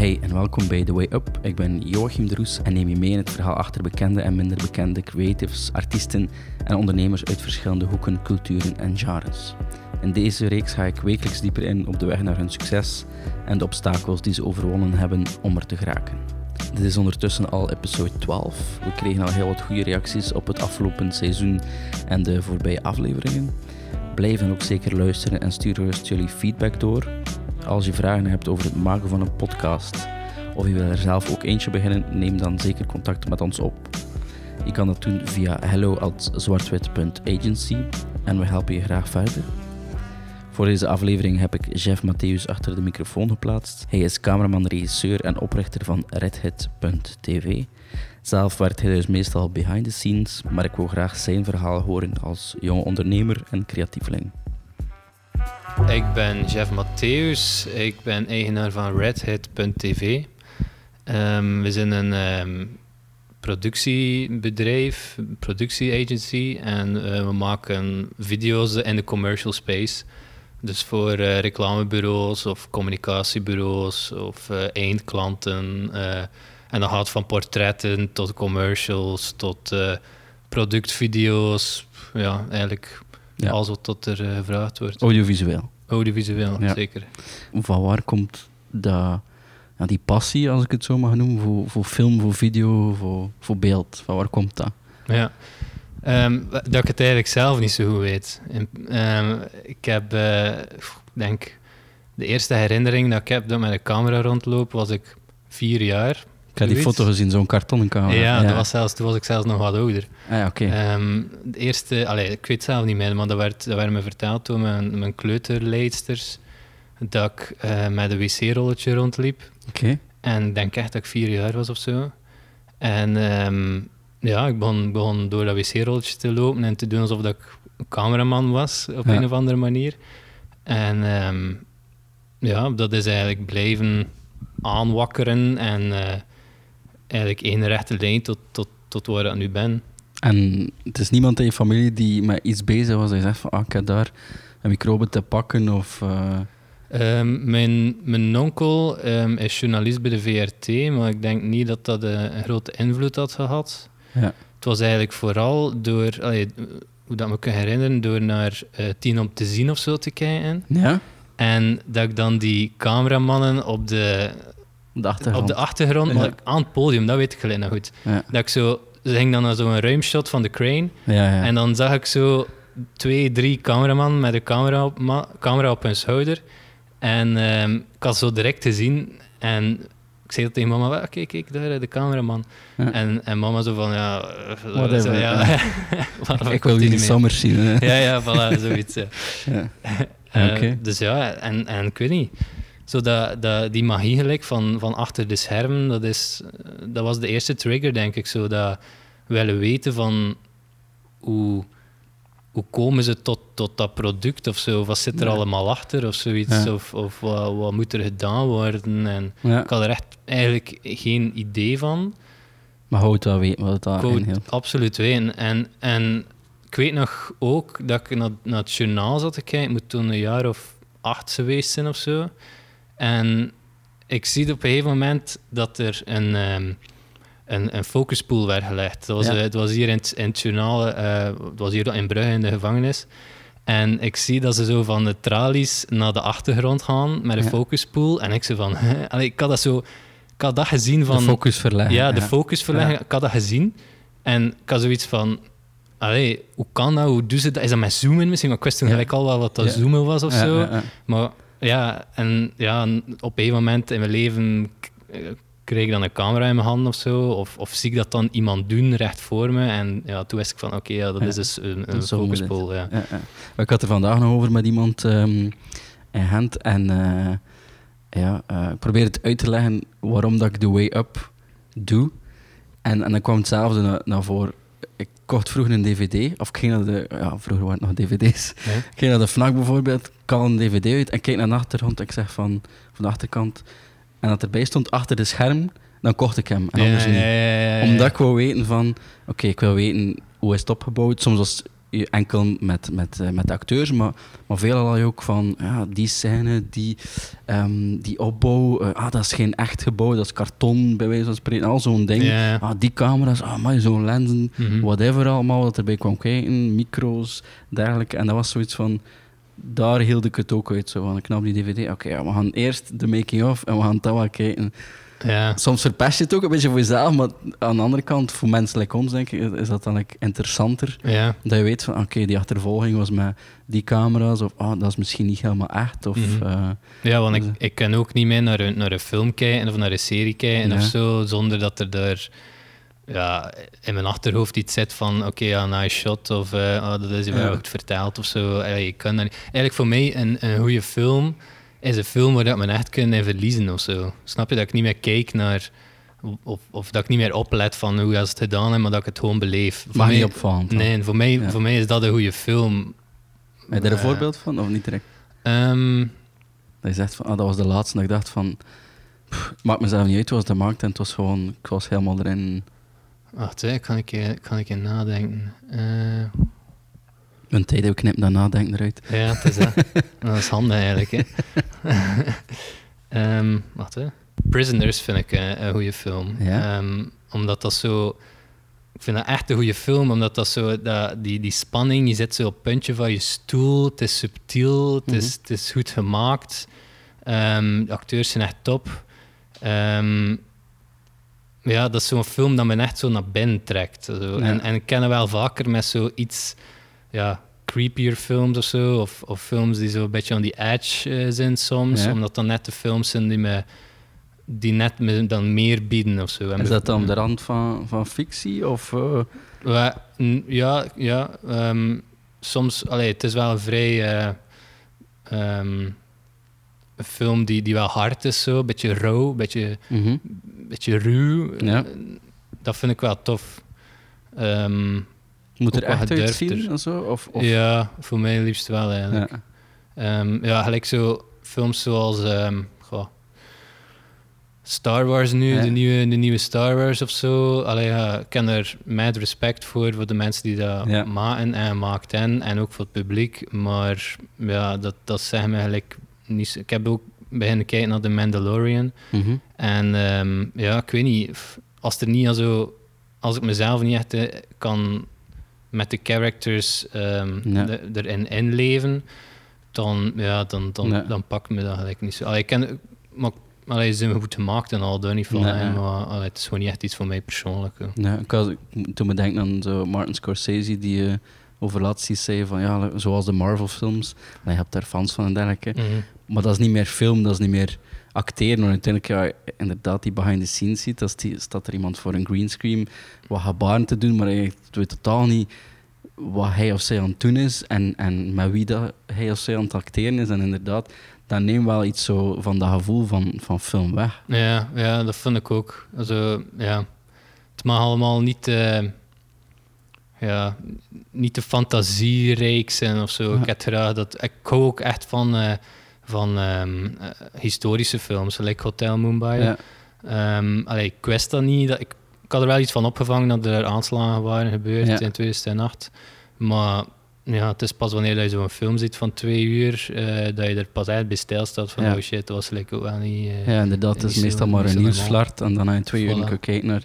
Hey en welkom bij The Way Up. Ik ben Joachim de en neem je mee in het verhaal achter bekende en minder bekende creatives, artiesten en ondernemers uit verschillende hoeken, culturen en genres. In deze reeks ga ik wekelijks dieper in op de weg naar hun succes en de obstakels die ze overwonnen hebben om er te geraken. Dit is ondertussen al episode 12. We kregen al heel wat goede reacties op het afgelopen seizoen en de voorbije afleveringen. Blijf ook zeker luisteren en stuur gerust jullie feedback door. Als je vragen hebt over het maken van een podcast of je wil er zelf ook eentje beginnen, neem dan zeker contact met ons op. Je kan dat doen via hello@zwartwit.agency en we helpen je graag verder. Voor deze aflevering heb ik Jeff Matthews achter de microfoon geplaatst. Hij is cameraman, regisseur en oprichter van redhit.tv. Zelf werkt hij dus meestal behind the scenes, maar ik wil graag zijn verhaal horen als jonge ondernemer en creatieveling. Ik ben Jeff Matthews, ik ben eigenaar van redhit.tv. Ehm, we zijn een ehm, productiebedrijf, productieagency en uh, we maken video's in de commercial space. Dus voor uh, reclamebureaus of communicatiebureaus of uh, eindklanten. en dat gaat van portretten tot commercials tot productvideo's. Ja, eigenlijk ja. alles wat tot er gevraagd wordt. Audiovisueel. Audiovisueel, zeker. Van waar komt dat, ja, die passie, als ik het zo mag noemen, voor, voor film, voor video, voor, voor beeld? Van waar komt dat? Ja, um, dat ik het eigenlijk zelf niet zo goed weet. Um, ik heb, uh, denk, de eerste herinnering dat ik heb dat met een camera rondloop, was ik vier jaar. Ik heb die foto gezien, zo'n kartonnen Ja, Dat was zelfs, toen was ik zelfs nog wat ouder. Ah, oké. Ehm, de eerste, allee, ik weet zelf niet meer, maar dat werd, dat werd me verteld door mijn, mijn kleuterleidsters, dat ik uh, met een wc-rolletje rondliep. Oké. En ik denk echt dat ik vier jaar was of zo. En um, ja, ik begon, begon door dat wc-rolletje te lopen en te doen alsof dat ik cameraman was, op een of andere manier. En um, ja, dat is eigenlijk blijven aanwakkeren en... Uh, eigenlijk één rechte lijn tot, tot, tot waar ik nu ben. En het is niemand in je familie die met iets bezig was en zegt van ah, ik heb daar een microbe te pakken of... Uh... Um, mijn, mijn onkel um, is journalist bij de VRT, maar ik denk niet dat dat een, een grote invloed had gehad. Ja. Het was eigenlijk vooral door, allee, hoe dat me kan herinneren, door naar uh, Tien om te zien of zo te kijken. Ja? En dat ik dan die cameramannen op de, op de achtergrond. Op de achtergrond, maar aan het podium, dat weet ik gelijk nog goed. Dat ik zo, ze ging dan naar zo'n ruimshot van de crane. Ja, en dan zag ik zo twee, drie cameraman met de camera op, camera op hun schouder. En um, ik had zo direct gezien. En ik zei dat tegen mama, kijk, kijk, daar, de cameraman. En, en mama zo van, ja... Whatever. Zo, ja, ik wil jullie sommers zien. Ja, ja, voilà, zoiets. Ja. uh, Dus ja, en, en ik weet niet zo dat, dat, die magie gelijk van, van achter de schermen, dat, is, dat was de eerste trigger, denk ik. Zo dat willen weten van hoe, hoe komen ze tot, tot dat product of zo. Wat zit er allemaal achter of zoiets. Of, of wat, wat, moet er gedaan worden. En Ik had er echt eigenlijk geen idee van. Maar hoe het wel weten wat het daar inhield. Absoluut weten. En, en ik weet nog ook dat ik naar, naar het journaal zat te kijken. moet toen een jaar of acht geweest zijn of zo. En ik zie op een gegeven moment dat er een, um, een, een focuspool werd gelegd. Dat was, ja. het was hier in het, in het journaal, uh, het was hier in Brugge in de gevangenis. En ik zie dat ze zo van de tralies naar de achtergrond gaan met een ja. focuspool. En ik zo van... Allee, ik had dat zo... Ik had dat gezien van... De focus verleggen. Ja, de focus verleggen. Ik had dat gezien. En ik had zoiets van... Allee, hoe kan dat? Hoe doen ze dat? Is dat met zoomen misschien? ik wist toen gelijk al wel wat dat zoomen was of zo. Maar ja, en ja, op een moment in mijn leven kreeg ik dan een camera in mijn hand of zo. Of, of zie ik dat dan iemand doen recht voor me. En ja, toen wist ik van, oké, ja, dat is dus een, een focuspol. Ja. Ja, Ik had er vandaag nog over met iemand um, in hand. En uh, ja, uh, ik probeer het uit te leggen waarom dat ik The Way Up doe. En, en dan kwam hetzelfde naar, naar voren ik kocht vroeger een dvd, of ik ging naar de... Ja, vroeger waren het nog dvd's. Ik ging naar de FNAC bijvoorbeeld, ik een dvd uit en kijk naar de achtergrond en ik zeg van, van de achterkant... En dat erbij stond achter de scherm, dan kocht ik hem. En anders niet. Omdat ik wil weten van... Oké, ik wil weten hoe is het opgebouwd. Soms was enkel met, met, eh, met acteurs, maar, maar veelal ook van ja, die scène, die, ehm, die opbouw. eh, ah, dat is geen echt gebouw, dat is karton, bij wijze van spreken. Al zo'n ding. Ah, die camera's, ah, maar zo'n lenzen, Mhm. whatever allemaal wat erbij kwam kijken, micro's, dergelijke. En dat was zoiets van, daar hield ik het ook uit. Zo van, ik knap die dvd, oké, ja, we gaan eerst de making-of en we gaan dat wel kijken. Ja. Soms verpest je het ook een beetje voor jezelf, maar aan de andere kant, voor mensen like ons, denk ik, is dat dan like, interessanter. Ja. Dat je weet van, oké, die achtervolging was met die camera's, of ah, dat is misschien niet helemaal echt. Of, Mhm. eh, Ja, want ik, Dus- ik kan ook niet meer naar een, naar een film kijken of naar een serie kijken Ja. of zo, zonder dat er daar ja, in mijn achterhoofd iets zit van oké, ja, nice shot of oh, dat is wel Ja. goed verteld of zo. Allee, ik kan. Eigenlijk voor mij een, een goede film is een film waar ik me echt kan in verliezen of zo. Snap je? Dat ik niet meer kijk naar... Of, of dat ik niet meer oplet van hoe ze het gedaan hebben, maar dat ik het gewoon beleef. Voor mag mij- niet opvallen. Nee, voor mij, Ja. voor mij is dat een goede film. Heb je er een Eh, voorbeeld van, of niet direct? Ehm, Dat je zegt van, ah, dat was de laatste. Dat ik dacht van, pff, maakt mezelf niet uit, het was de markt en het was gewoon, ik was helemaal erin. Wacht, hè, kan ik, je- kan ik je nadenken? Eh, Een tijd knip dat nadenken eruit. ja, het is dat. dat is handig eigenlijk. Hè. Ehm, wacht, hè. Prisoners vind ik eh, een goede film. Ja? Ehm, omdat dat zo... Ik vind dat echt een goede film, omdat dat zo... Dat, die, die spanning, je zit zo op het puntje van je stoel. Het is subtiel, het, is, het is goed gemaakt. Ehm, de acteurs zijn echt top. Ehm, ja, dat is zo'n film dat me echt zo naar binnen trekt. Zo. Ja. En, en ik ken het wel vaker met zoiets... Ja, creepier films of zo. Of, of films die zo een beetje on the edge eh, zijn soms. Ja. Omdat dan net de films zijn die me, die net me dan meer bieden of zo. En Is dat dan de rand van, van fictie? Of, eh, Ja, ja. ehm, soms, allee, het is wel een vrij. eh, ehm, een film die, die wel hard is, zo. Een beetje rauw, een beetje, mhm. beetje ruw. Ja. Dat vind ik wel tof. Ehm, Moet er echt uitzien? Of zo? Of, of, Ja, voor mij liefst wel eigenlijk. ja. Ehm, ja, gelijk zo films zoals ehm, goh, Star Wars nu, Ja. de, nieuwe, de nieuwe Star Wars of zo. Allee, ja, ik ken er mad respect voor, voor de mensen die dat Ja. maken en maakten. En ook voor het publiek. Maar ja, dat, dat zegt me eigenlijk niet Ik heb ook beginnen kijken naar The Mandalorian. Mhm. En ehm, ja, ik weet niet, als er niet al zo, als ik mezelf niet echt eh, kan met de characters ehm, de- erin inleven, dan, ja, dan, dan, dan pakt me dat gelijk niet zo. Allee, ik ken, maar allee, ze zijn goed gemaakt en al, daar niet van, hè, ja. maar allee, het is gewoon niet echt iets voor mij persoonlijk. Ja, ik was, toen me denken aan zo Martin Scorsese, die eh, over zei van ja, zoals de Marvel-films. Je hebt daar fans van en dergelijke. Mhm. Maar dat is niet meer film, dat is niet meer acteren. Maar uiteindelijk, ja, inderdaad, die behind the scenes ziet, dat die, staat er iemand voor een greenscreen wat gebaren te doen, maar hij weet totaal niet wat hij of zij aan het doen is en, en met wie dat hij of zij aan het acteren is. En inderdaad, dat neemt wel iets zo van dat gevoel van, van film weg. Ja, ja, dat vind ik ook. Also, ja. Het mag allemaal niet, eh, ja, niet te fantasierijk zijn of zo. Ja. Ik, heb graag dat, ik hou ook echt van, eh, van ehm, eh, historische films, like Hotel Mumbai. Ja. Ehm, allee, ik wist dat niet. Dat, ik, ik had er wel iets van opgevangen dat er aanslagen waren gebeurd Ja. in 2008. Maar ja, het is pas wanneer je zo'n film ziet van twee uur, eh, dat je er pas echt bij stilstaat van, Ja. oh shit, dat was like ook wel niet... eh, Ja, inderdaad, het is meestal maar een nieuwsflart en dan heb je twee uur Voilà. kijken naar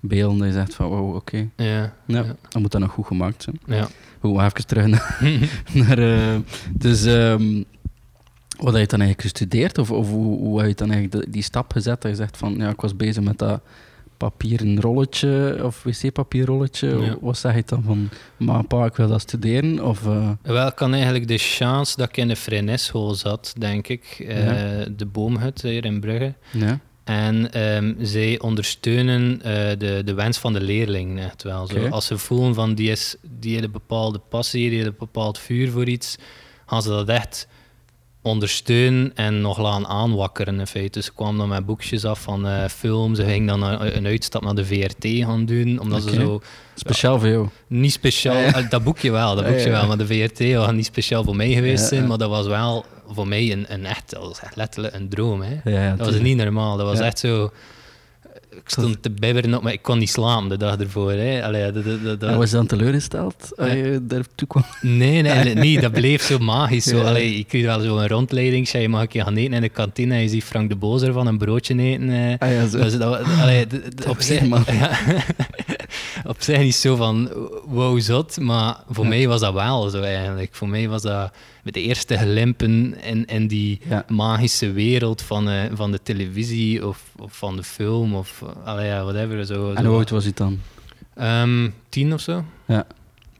beelden en je zegt van wow, oké. Ja, Ja, ja. dan moet dat nog goed gemaakt zijn. ja. Goed, even terug naar... naar dus ehm, wat heb je dan eigenlijk gestudeerd? Of, of hoe, hoe heb je dan eigenlijk die stap gezet? Dat je zegt van, ja, ik was bezig met dat papieren rolletje of wc-papierrolletje. Ja. Wat zeg je dan van, maar pa, ik wil dat studeren? Of, eh, Wel, ik had eigenlijk de chance dat ik in de Freinet-school zat, denk ik. eh. De Boomhut hier in Brugge. ja? En ehm, zij ondersteunen eh, de, de wens van de leerling echt wel. Zo. Als ze voelen van die, is, die een bepaalde passie, die heeft een bepaald vuur voor iets, gaan ze dat echt ondersteunen en nog laten aanwakkeren in feite. Dus ze kwamen dan met boekjes af van eh films, ze gingen dan een, een uitstap naar de VRT gaan doen, omdat ze zo Speciaal voor jou. niet speciaal, Ja, ja. eh, dat boekje wel, dat Ja, boekje ja. wel, maar de VRT was niet speciaal voor mij geweest Ja, zijn, maar dat was wel voor mij een, een echt, dat was echt letterlijk een droom. Hè. Ja, ja, Dat was niet normaal, dat was Ja. echt zo... ik stond te bibberen op, maar ik kon niet slapen de dag ervoor. Hè. Allee, dat, dat, dat, En was je dan teleurgesteld als je daartoe kwam? Nee, nee, nee, dat bleef zo magisch. Zo. Allee, ik kreeg wel zo'n rondleiding. Je mag een keer gaan eten in de kantine. En je ziet Frank de Bozer van een broodje eten. Ah ja, zo. Dus dat, allee, d- d- op, zich, man. Op zich niet zo van wow, zot. Maar voor Ja. mij was dat wel zo eigenlijk. Voor mij was dat met de eerste glimpen in, in die Ja. magische wereld van, eh, van de televisie of, of van de film of allee, ja, whatever. Zo, En hoe oud was je dan? Ehm, tien of zo. Ja.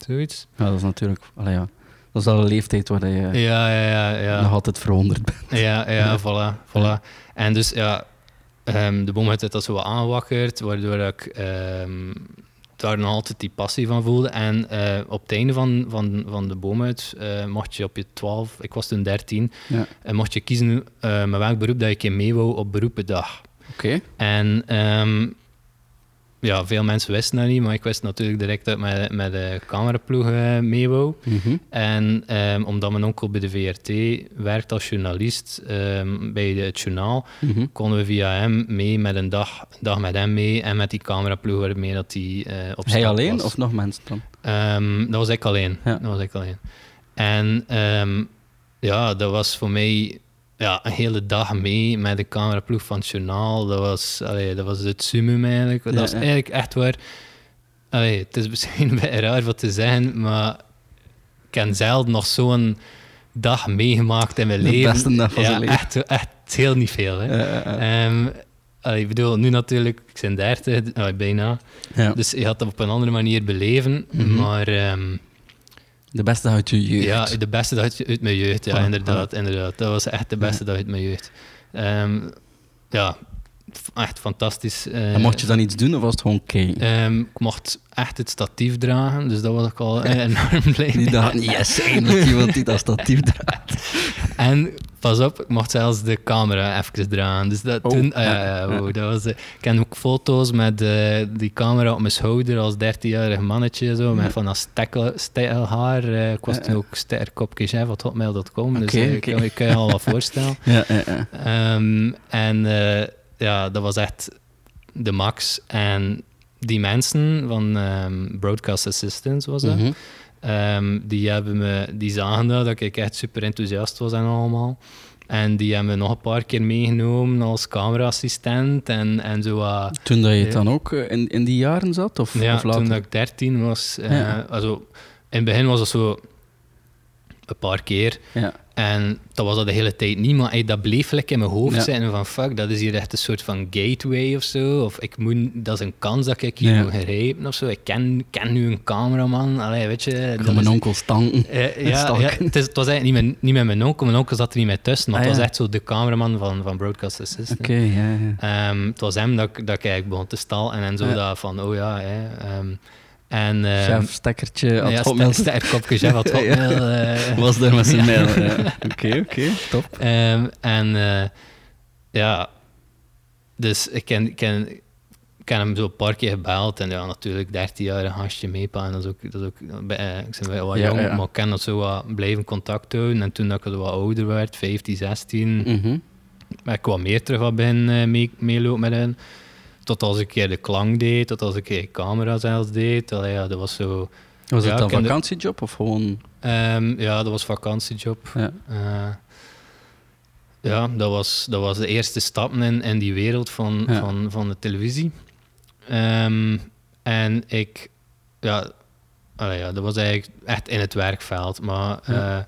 Zoiets. Ja, dat is natuurlijk... Allee, ja. Dat is al een leeftijd waar je Ja, ja, ja. ja. nog altijd verwonderd bent. Ja, ja, voilà, voilà. En dus ja, ehm, de boom had dat zo wat aanwakkerd, waardoor ik ehm, daar nog altijd die passie van voelde. En eh, op het einde van, van, van de boomhut eh, mocht je op je 12, ik was toen 13, Ja. en mocht je kiezen eh, met welk beroep dat je een keer mee wou op beroependag. Oké. En ehm, ja, veel mensen wisten dat niet, maar ik wist natuurlijk direct dat ik met, met de cameraploeg eh, mee wou. Mhm. En ehm, omdat mijn onkel bij de VRT werkt als journalist ehm, bij de- het journaal, Mhm. konden we via hem mee met een dag, dag met hem mee en met die cameraploeg waarmee dat hij eh op Hij alleen was. of nog mensen dan? Ehm, dat was ik alleen. Ja. Dat was ik alleen. En ja, dat was voor mij ja, een hele dag mee met de cameraploeg van het journaal. Dat was, allee, dat was het summum eigenlijk. Dat Ja, was eigenlijk echt waar... Allee, het is misschien een beetje raar wat te zeggen, maar ik heb zelden nog zo'n dag meegemaakt in mijn De leven. beste dag van ja, leven. Echt, echt heel niet veel. Hè. Ehm, allee, ik bedoel, nu natuurlijk, ik ben 30, allee, bijna. Dus je had dat op een andere manier beleven. Mhm. Maar ehm, De beste uit je jeugd. ja, de beste dag uit, uit mijn jeugd. Ja, inderdaad, inderdaad. Dat was echt de beste dag uit mijn jeugd. Ehm, ja, echt fantastisch. eh. En mocht je dan iets doen of was het gewoon kijken? Ehm, ik mocht echt het statief dragen, dus dat was ik al enorm blij. Die dacht, yes, eindelijk iemand die dat statief draait. En pas op, ik mocht zelfs de camera even dragen. Dus dat Oh, toen, wow, dat was, eh, ik heb ook foto's met eh, die camera op mijn schouder als 13-jarig mannetje, zo, met van dat stekkel, stekkelhaar. ik was toen ook sterkopkechef.hotmail.com, dus Oké, eh, oké. ik kan, ik kan je al wat voorstellen. Ja, ja, ja. Ehm, en ja, dat was echt de max. En die mensen van ehm, Broadcast Assistants was dat. Mhm. Ehm, die, hebben me, die zagen dat, dat ik echt super enthousiast was en allemaal. En die hebben me nog een paar keer meegenomen als cameraassistent en, en zo. Toen dat je het dan ook eh, in, in die jaren zat? Of, Ja, of later? toen dat ik 13 was. eh, Ja. also, in het begin was dat zo een paar keer. Ja. En dat was dat de hele tijd niet, maar ey, dat bleef lekker in mijn hoofd Ja. zitten van fuck, dat is hier echt een soort van gateway of zo. Of ik moet, dat is een kans dat ik hier Ja. moet grijpen of zo. Ik ken, ken nu een cameraman, allee, weet je. Ik dat mijn onkel stanken. Eh, ja, het, is, het was eigenlijk niet met, niet met mijn onkel, mijn onkel zat er niet mee tussen, maar Ah, het was echt zo de cameraman van, van Broadcast Assistant. Oké, ja, ja. Ehm, het was hem dat, ik- dat ik eigenlijk begon te stal en, en zo dat van, oh ja, hè, ehm, en... ehm, Chef, stekkertje, had ja, hotmail. kopje, chef had hotmail. eh, Was daar met zijn mail. ja. Oké, oké, top. Ehm, en eh, ja, dus ik ken, ken, ken hem zo een paar keer gebeld. En ja, natuurlijk, 13 jaar een gastje meepa. En dat is ook, dat is ook bij, eh, ik ben wel wat Ja, jong, ja. maar ik ken dat zo wat blijven contact houden. En toen dat ik wat ouder werd, 15, 16, Mhm. ben ik wat meer terug wat eh, mee, meelopen met hen. Tot als ik de klank deed, tot als ik camera zelfs deed. Allee, ja, dat was zo... Was Ja, het een de- vakantiejob of gewoon... Ehm, ja, dat was vakantiejob. Ja. Eh, ja, dat was, dat was de eerste stappen in, in die wereld van, Ja. van, van de televisie. Ehm, en ik, ja, allee, ja, dat was eigenlijk echt in het werkveld. Maar Ja. eh,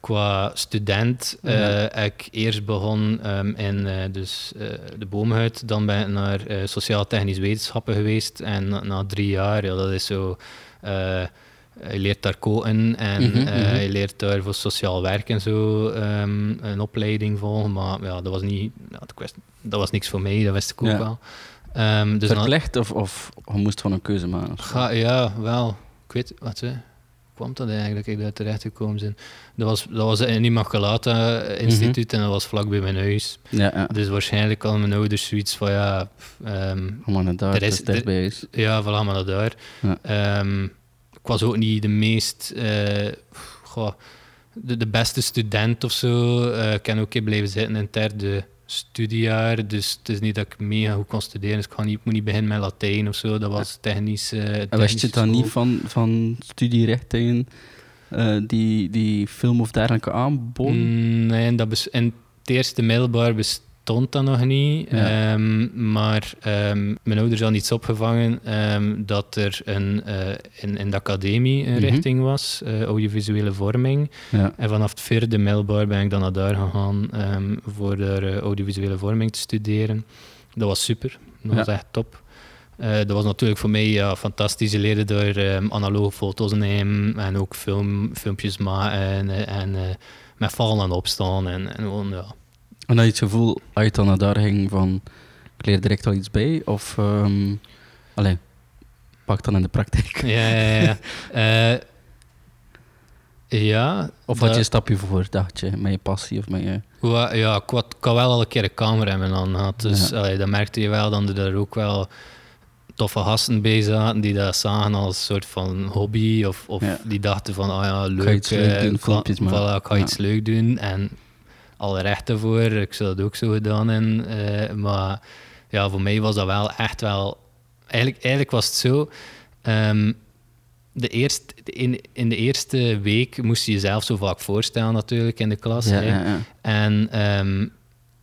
qua student eh, Ja. ik eerst begon ehm, in eh, dus, eh, de boomhuid. Dan ben ik naar sociaal-technisch wetenschappen geweest. En na, na drie jaar, ja, dat is zo... je leert daar koken en Mhm, mhm. je leert daar voor sociaal werk en zo ehm, een opleiding volgen. Maar ja, dat was niet... Ja, dat was niks voor mij, dat wist ik ook Ja. wel. Ehm, dus Verplicht of, of je moest van een keuze maken? Ga, ja, wel. Ik weet, wat hè? Kwam dat eigenlijk, dat ik daar terecht gekomen ben? Dat was, dat was in Immaculata Instituut en dat was vlak bij mijn huis. Ja, ja. Dus waarschijnlijk hadden mijn ouders zoiets van, ja, pff, ehm, aan het daar, dat is- dichtbij is. ja, voilà, maar dat daar. Ja. Ehm, ik was ook niet de meest, eh, goh, de, de beste student of zo. Eh, ik kan ook een keer blijven zitten in het derde studiejaar, dus het is niet dat ik mega goed kon studeren. Dus ik, ga niet, ik moet niet beginnen met Latijn of zo. Dat was technisch. En wist je dan niet van, van studierichtingen eh, die, die film of dergelijke aanboden? Mm, Nee, dat bes- in het eerste middelbaar bestond dat nog niet. Ja. Ehm, maar ehm, mijn ouders hadden iets opgevangen ehm, dat er een, eh, in, in de academie een Mhm. richting was, eh, audiovisuele vorming. Ja. En vanaf het vierde middelbaar ben ik dan naar daar gegaan voor eh, audiovisuele vorming te studeren. Dat was super, dat was echt top. Dat was natuurlijk voor mij ja, fantastisch. Je leerde door analoge foto's nemen en ook film, filmpjes maken en, en met vallen en opstaan. En, en gewoon, ja. En had je het gevoel, als je dan naar daar ging, van ik leer direct al iets bij? Of, ehm allee, pak dan in de praktijk. Ja, ja, ja. Eh, ja, Of dat- had je een stapje voor, dacht je, met je passie of met je... Wa- Ja, ik had, ik had wel al een keer een camera in mijn hand gehad. Dus Ja. allee, dan merkte je wel dat er daar ook wel toffe gasten bij zaten die dat zagen als een soort van hobby. Of, of Ja. die dachten van, ah ja, leuk. ga iets leuk eh, doen, ik. Voilà, ik ga iets leuk doen. En alle rechten voor. Ik zou dat ook zo gedaan hebben. eh, maar ja, voor mij was dat wel echt wel... Eigenlijk, eigenlijk was het zo... ehm, de eerste, in, in de eerste week moest je jezelf zo vaak voorstellen natuurlijk in de klas. Ja, hè. ja, ja. En ehm,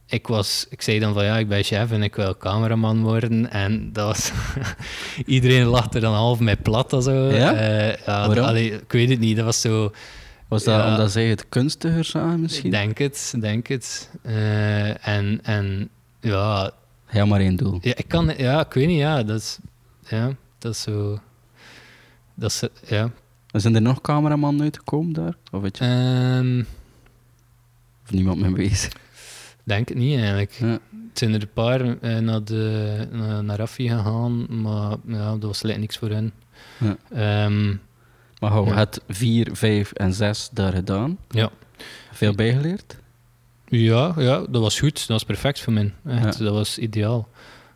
ik, was, ik zei dan van ja, ik ben chef en ik wil cameraman worden. En dat was... Iedereen lachte dan half mij plat of zo. Ja? Eh, ja allee, ik weet het niet, dat was zo... Was dat Ja. omdat zij het kunstiger zagen misschien? Ik denk het, denk het. Eh, en, en ja, Ja, maar één doel. ja, ik kan... Ja, ik weet niet, ja, dat is... Ja, dat is zo... Dat is... Ja. Zijn er nog cameramannen uitgekomen daar? Of weet je, Ehm, of niemand mee bezig? denk het niet eigenlijk. Ja. Het zijn er een paar eh, naar, de, naar, naar Raffi gegaan, maar ja, dat was lekker niks voor hen. Ja. Ehm, Maar hou, Ja. het 4, 5 en 6 daar gedaan. ja. Veel bijgeleerd? Ja, ja, dat was goed. Dat was perfect voor mij. Echt, Dat was ideaal.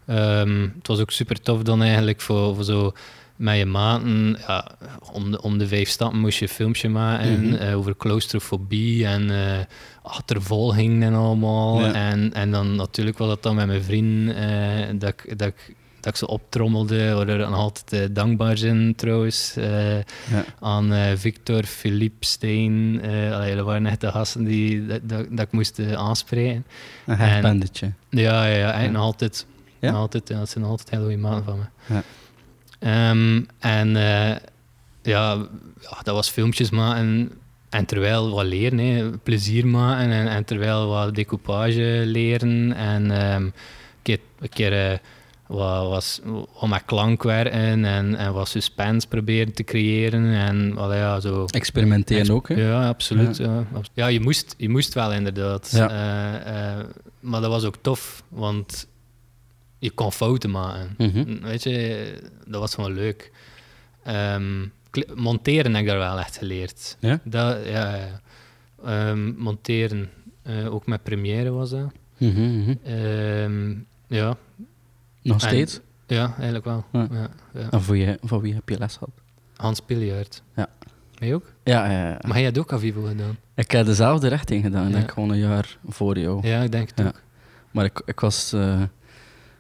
Ehm, het was ook super tof dan eigenlijk voor, voor zo met je maten. Ja, om, de, om de vijf stappen moest je een filmpje maken Mhm. eh, over claustrofobie en eh achtervolging en allemaal. Ja. En, en dan natuurlijk was dat dan met mijn vriend eh, dat, ik, dat, ik, dat ik ze optrommelde. Waar nog altijd eh, dankbaar zijn trouwens. eh, Ja. aan eh, Victor, Philippe, Steen. eh allee, dat waren echt de gasten die, dat, dat, dat ik moest aanspreken. Een En- hechtbandetje. Ja, ja, ja nog altijd. Ja? Nog altijd dat zijn altijd hele goede maten van me. Ja. Ehm, en ja, dat was filmpjes maken. En terwijl wat leren, hè, plezier maken. En, en terwijl wat decoupage leren. En ehm, een keer, een keer wat, was, wat met klank werken. En, en wat suspense proberen te creëren. En allee, ja, zo. Experimenteren ook, hè? Ja, absoluut. Ja. Ja, je, moest, je moest wel inderdaad. Ja. Eh, eh, maar dat was ook tof, want je kon fouten maken. Mhm. Weet je, dat was gewoon leuk. Ehm, monteren heb ik daar wel echt geleerd. Ja? Dat, ja, ja. Ehm, monteren, eh, ook met Premiere was dat. Mhm, mhm. Ehm, ja. Nog En- steeds? ja, eigenlijk wel. Ja. Ja. Ja, En voor, je, voor wie heb je les gehad? Hans Piljaert. Ja. Jij ook? Ja, ja, ja. Maar jij hebt ook Avivo gedaan? Ik heb dezelfde richting gedaan. Ik denk gewoon een jaar voor jou. Ja, ik denk het ook. Maar ik, ik was... eh,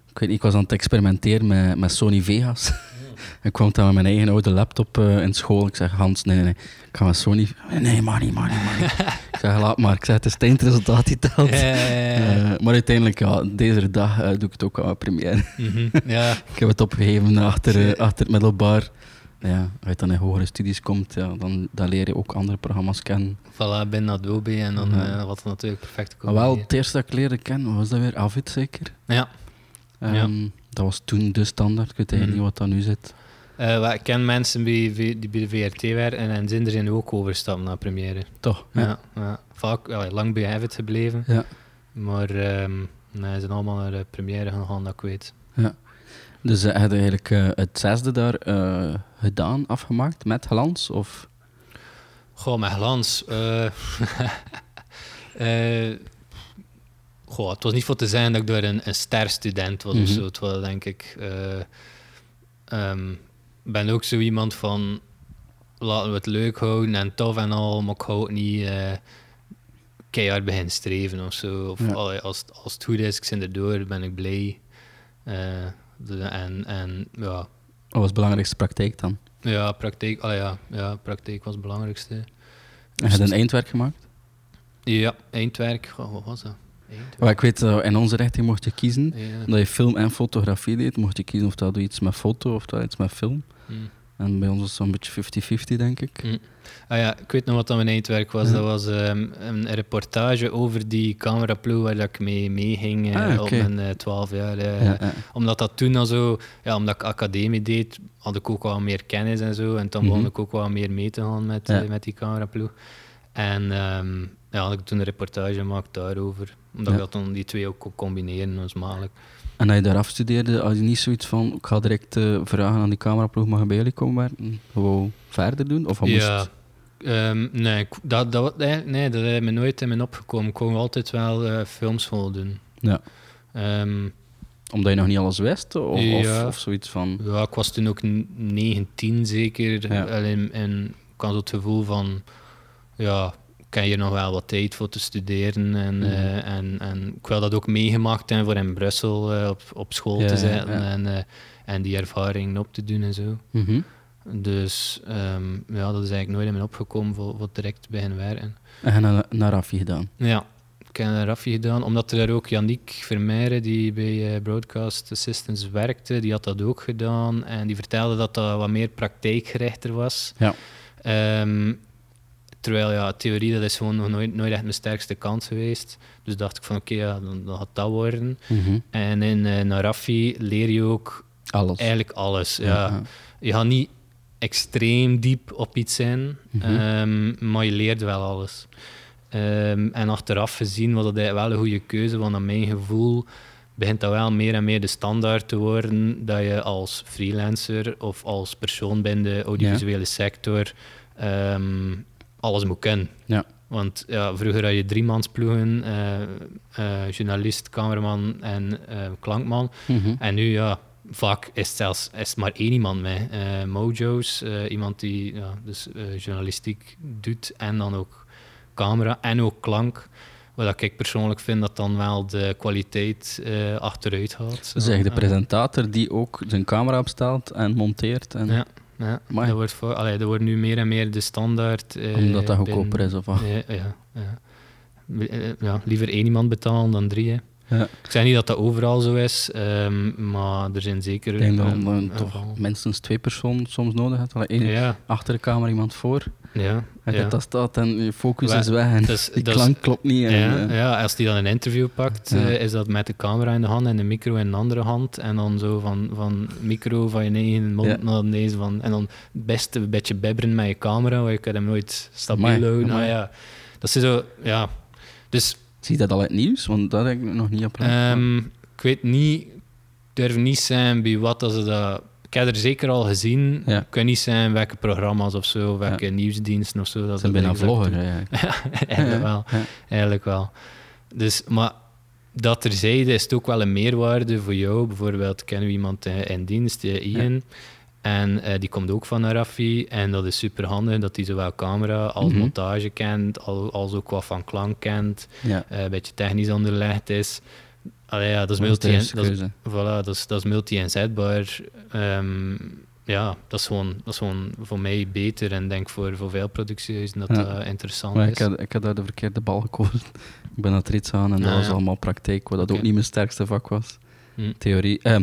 ik weet niet, ik was aan het experimenteren met, met Sony Vegas. ik kwam dan met mijn eigen oude laptop eh, in school. Ik zeg, Hans, nee, nee, nee. Ik ga met Sony... Nee, maar niet, maar niet, maar niet. ik zeg, laat maar. Ik zeg, het is het eindresultaat die telt. Ja, ja, ja. Eh, maar uiteindelijk, ja, deze dag eh, doe ik het ook aan Premiere. Mhm, ja. ik heb het opgegeven achter, achter het middelbaar. Ja, als je dan in hogere studies komt, ja, dan, dan leer je ook andere programma's kennen. Voilà, binnen Adobe en dan Ja. wat natuurlijk perfect Maar wel, het eerste dat ik leerde kennen, was dat weer? Avid zeker? Ja. Ehm, Ja. Dat was toen de standaard. Ik weet eigenlijk Mhm. niet wat dat nu zit. Eh, wel, ik ken mensen V- die bij de VRT werken en zijn er zijn ook overstappen naar Premiere. Toch? Ja. Ja, Vaak ja, lang bij Avid gebleven, Ja. maar ehm nee, ze zijn allemaal naar de Premiere gegaan, dat ik weet. Dus uh, had je eigenlijk eh, het zesde daar eh, gedaan, afgemaakt met glans? Of? Goh, met glans. eh eh, goh, het was niet voor te zijn dat ik door een, een sterstudent was Mhm. of zo. Het was denk ik... eh ehm, ben ook zo iemand van... Laten we het leuk houden en tof en al, maar ik hou het niet... eh, keihard begin streven of zo. Of Ja. allee, als, het- als het goed is, ik zit erdoor, ben ik blij. Eh, de- en, en ja, Wat was de belangrijkste praktijk dan? ja, praktijk, allee, ja, ja, praktijk was het belangrijkste. Heb je een eindwerk gemaakt? Ja, eindwerk, wat was dat? Eindwerk. Ik weet, eh, in onze richting mocht je kiezen. Ja. Omdat je film en fotografie deed, mocht je kiezen of dat iets met foto of dat iets met film. Hm. En bij ons was het zo'n beetje 50-50, denk ik. Hm. Ah ja, ik weet nog wat dat mijn eindwerk was. Ja. Dat was ehm, een reportage over die cameraploeg waar ik mee meeging eh, Ah, op mijn eh, 12 jaar. eh. Ja, ja. Omdat dat toen al zo, ja, omdat ik academie deed, had ik ook wel meer kennis en zo. En dan Mhm. begon ik ook wel meer mee te gaan met, met die cameraploeg. En ehm, ja, had ik toen een reportage gemaakt daarover. Omdat ik dat dan die twee ook kon combineren, dat is makkelijk. En als je daar afstudeerde, had je niet zoiets van, ik ga direct eh, vragen aan die cameraploeg, mag ik bij jullie komen werken? Gewoon verder doen? Of wat Ja, moest ehm, nee, dat, dat, nee, nee, dat heeft me nooit in me opgekomen. Ik kon altijd wel eh, filmschool doen. Ja. Ehm, Omdat je nog niet alles wist? Of, Ja. of, of zoiets van... ja, ik was toen ook n- 19 zeker. Ja. En, en ik had het gevoel van, ja, ik heb hier nog wel wat tijd voor te studeren. En, Mhm. eh, en, en ik wil dat ook meegemaakt hebben voor in Brussel eh, op, op school Ja, te zitten ja. En, eh, en die ervaring op te doen en zo. Mhm. Dus ehm, ja, dat is eigenlijk nooit in me opgekomen voor, voor direct te beginnen werken. En je naar Raffi gedaan. Ja, ik heb een Raffi gedaan, omdat er daar ook Yannick Vermeijren, die bij Broadcast Assistants werkte, die had dat ook gedaan. En die vertelde dat dat wat meer praktijkgerichter was. Ja. Ehm, terwijl, ja, theorie, dat is gewoon nog nooit, nooit echt mijn sterkste kant geweest. Dus dacht ik van, oké, ja, dan, dan gaat dat worden. Mhm. En in eh Narafi leer je ook Alles. eigenlijk alles. Ja. Je gaat niet extreem diep op iets zijn, Mhm. ehm, maar je leert wel alles. Ehm, en achteraf gezien was dat wel een goede keuze, want aan mijn gevoel begint dat wel meer en meer de standaard te worden dat je als freelancer of als persoon binnen de audiovisuele sector ehm, alles moet kennen. Ja. Want ja, vroeger had je driemans-ploegen, eh, eh, journalist, cameraman en eh, klankman. Mhm. En nu, ja, vaak is het zelfs is het maar één iemand mee. Mojo's, iemand die ja, dus, journalistiek doet en dan ook camera en ook klank. Wat ik persoonlijk vind dat dan wel de kwaliteit achteruit gaat. Zeg, de presentator die ook zijn camera opstelt en monteert. En, Ja. Ja, Amai. dat wordt, voor, allee, dat wordt nu meer en meer de standaard. eh, Omdat dat binnen- goedkoper is, of wat? Ja, ja, ja. Eh, ja, liever één iemand betalen dan drie. Hè. Ja. Ik zeg niet dat dat overal zo is, ehm, maar er zijn zeker... Ik denk dat eh, je dan eh, toch minstens twee personen soms nodig hebt. Allee, één Ja, achter de camera, iemand voor. ja. En ja. dat dat staat en je focus is weg en is- die klank klopt niet. En, Ja, eh, ja, als die dan een interview pakt, eh, is dat met de camera in de hand en de micro in de andere hand. En dan zo van, van micro van je eigen mond naar deze van. En dan het beste een beetje bibberen met je camera, want je kan hem nooit stabiel houden. Nou ja, dat is zo, ja. Dus Zie je dat al het nieuws? Want dat heb ik nog niet op. ehm, ik weet niet, ik durf niet zijn bij wat dat ze dat. Ik heb er zeker al gezien. Ja. Ik kan niet zijn welke programma's of zo, welke nieuwsdiensten of zo. Dat zijn bijna vlogger. eigenlijk. Wel. Ja. Eigenlijk wel. Dus, maar dat terzijde is het ook wel een meerwaarde voor jou. Bijvoorbeeld kennen we iemand eh, in dienst, eh, Ian. En eh, die komt ook van Raffi. En dat is super handig dat hij zowel camera als Mhm. montage kent, al- als ook wat van klank kent, Ja. eh, een beetje technisch onderlegd is. Allee, ja, dat is Dat multi dat is, voilà, dat is, dat is multi-inzetbaar. Ehm, ja, dat is, gewoon, dat is gewoon voor mij beter en denk voor, voor veel productiehuizen dat Ja. dat interessant Maar is. ik had, ik had daar de verkeerde bal gekozen. Ik ben het rits aan en dat was allemaal praktijk, wat dat ook niet mijn sterkste vak was. Hm. Theorie, eh,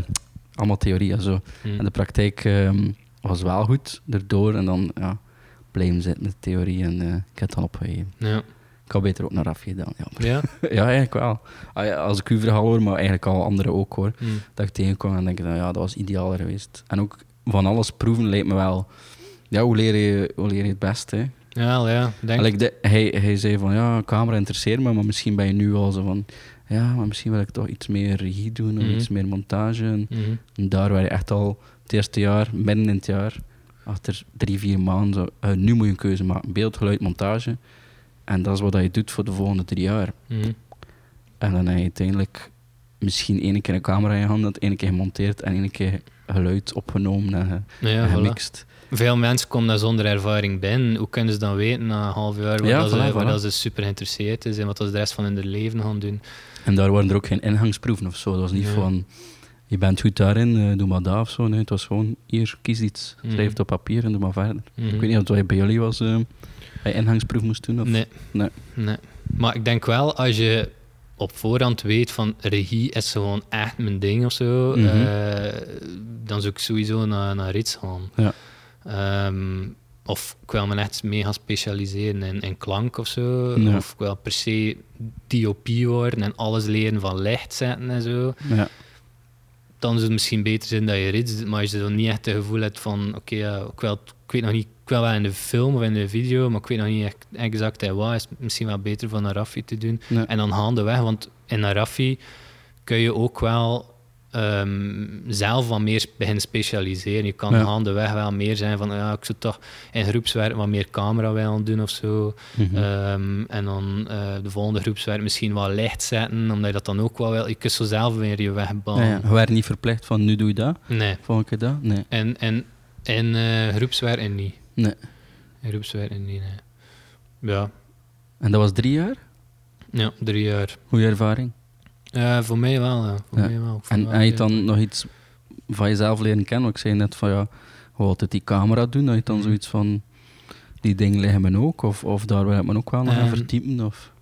allemaal theorie en zo. Hm. En de praktijk ehm, was wel goed erdoor en dan ja, blijven zitten met de theorie en eh, ik heb het dan opgegeven. Ja. Ik had beter ook naar Raffi gedaan. Ja, Ja? ja eigenlijk wel. Ah, Als ik uw verhaal hoor, maar eigenlijk al anderen ook hoor. Hm. Dat ik tegenkwam en denk ik, nou ja, dat was idealer geweest. En ook van alles proeven lijkt me wel... Ja, hoe leer je, hoe leer je het beste? Ja, ja. Denk, de, hij, hij zei van, ja, camera interesseert me, maar misschien ben je nu al zo van... Ja, maar misschien wil ik toch iets meer regie doen of Mhm. iets meer montage. En Mhm. daar waar je echt al het eerste jaar, midden in het jaar, achter drie, vier maanden, zo, eh, nu moet je een keuze maken. Beeld, geluid, montage. En dat is wat je doet voor de volgende drie jaar. Mhm. En dan heb je uiteindelijk misschien één keer een camera in je hand, dat één keer gemonteerd en één keer geluid opgenomen en, ge- Ja, en voilà. gemixt. veel mensen komen daar zonder ervaring binnen. Hoe kunnen ze dan weten na een half jaar waar, Ja, dat, ze, voilà. dat ze super geïnteresseerd is en wat ze de rest van hun leven gaan doen? En daar waren er ook geen ingangsproeven of zo. Dat was niet Nee. van, je bent goed daarin, eh, doe maar dat of zo. Nee, het was gewoon, hier, kies iets. Mhm. Schrijf het op papier en doe maar verder. Mhm. Ik weet niet of dat bij jullie was, eh bij ingangsproef moest doen. Of... Nee. Nee. nee. Maar ik denk wel, als je op voorhand weet van regie is gewoon echt mijn ding of zo, Mhm. eh, dan zou ik sowieso naar, naar iets gaan. Ja. Ehm, of ik wil me echt mega specialiseren in, in klank of zo. Ja. Of ik wil per se DOP worden en alles leren van licht zetten en zo. Ja. Dan zou het misschien beter zijn dat je rits maar als je dan niet echt het gevoel hebt van oké, ja, ik, wil, ik weet nog niet, ik wil wel in de film of in de video, maar ik weet nog niet echt exact en wat, is het misschien wel beter van Arafi te doen. En dan gaandeweg, want in Arafi kun je ook wel ehm, zelf wat meer beginnen specialiseren. Je kan Ja. gaandeweg wel meer zijn van, ja, ik zou toch in groepswerk wat meer camera willen doen of zo. Mhm. Ehm, en dan eh, de volgende groepswerk misschien wat licht zetten, omdat je dat dan ook wel wil. Je kunt zo zelf weer je weg banen. ja. Je werd niet verplicht van, nu doe je dat, Nee. volgende keer dat. Nee. En, en, en eh groepswerk en niet. nee. In groepswerk en niet, nee. Ja. En dat was drie jaar? ja, drie jaar. Goeie ervaring. Ja, voor mij wel, ja. Voor Ja. mij wel. Ik vond En wel, heb je dan nog iets van jezelf leren kennen? Ik zei net van, ja, hoe altijd die camera doen, dat je dan Mhm. zoiets van, die dingen liggen me ook, of, of daar wil ik me ook wel nog aan verdiepen, of...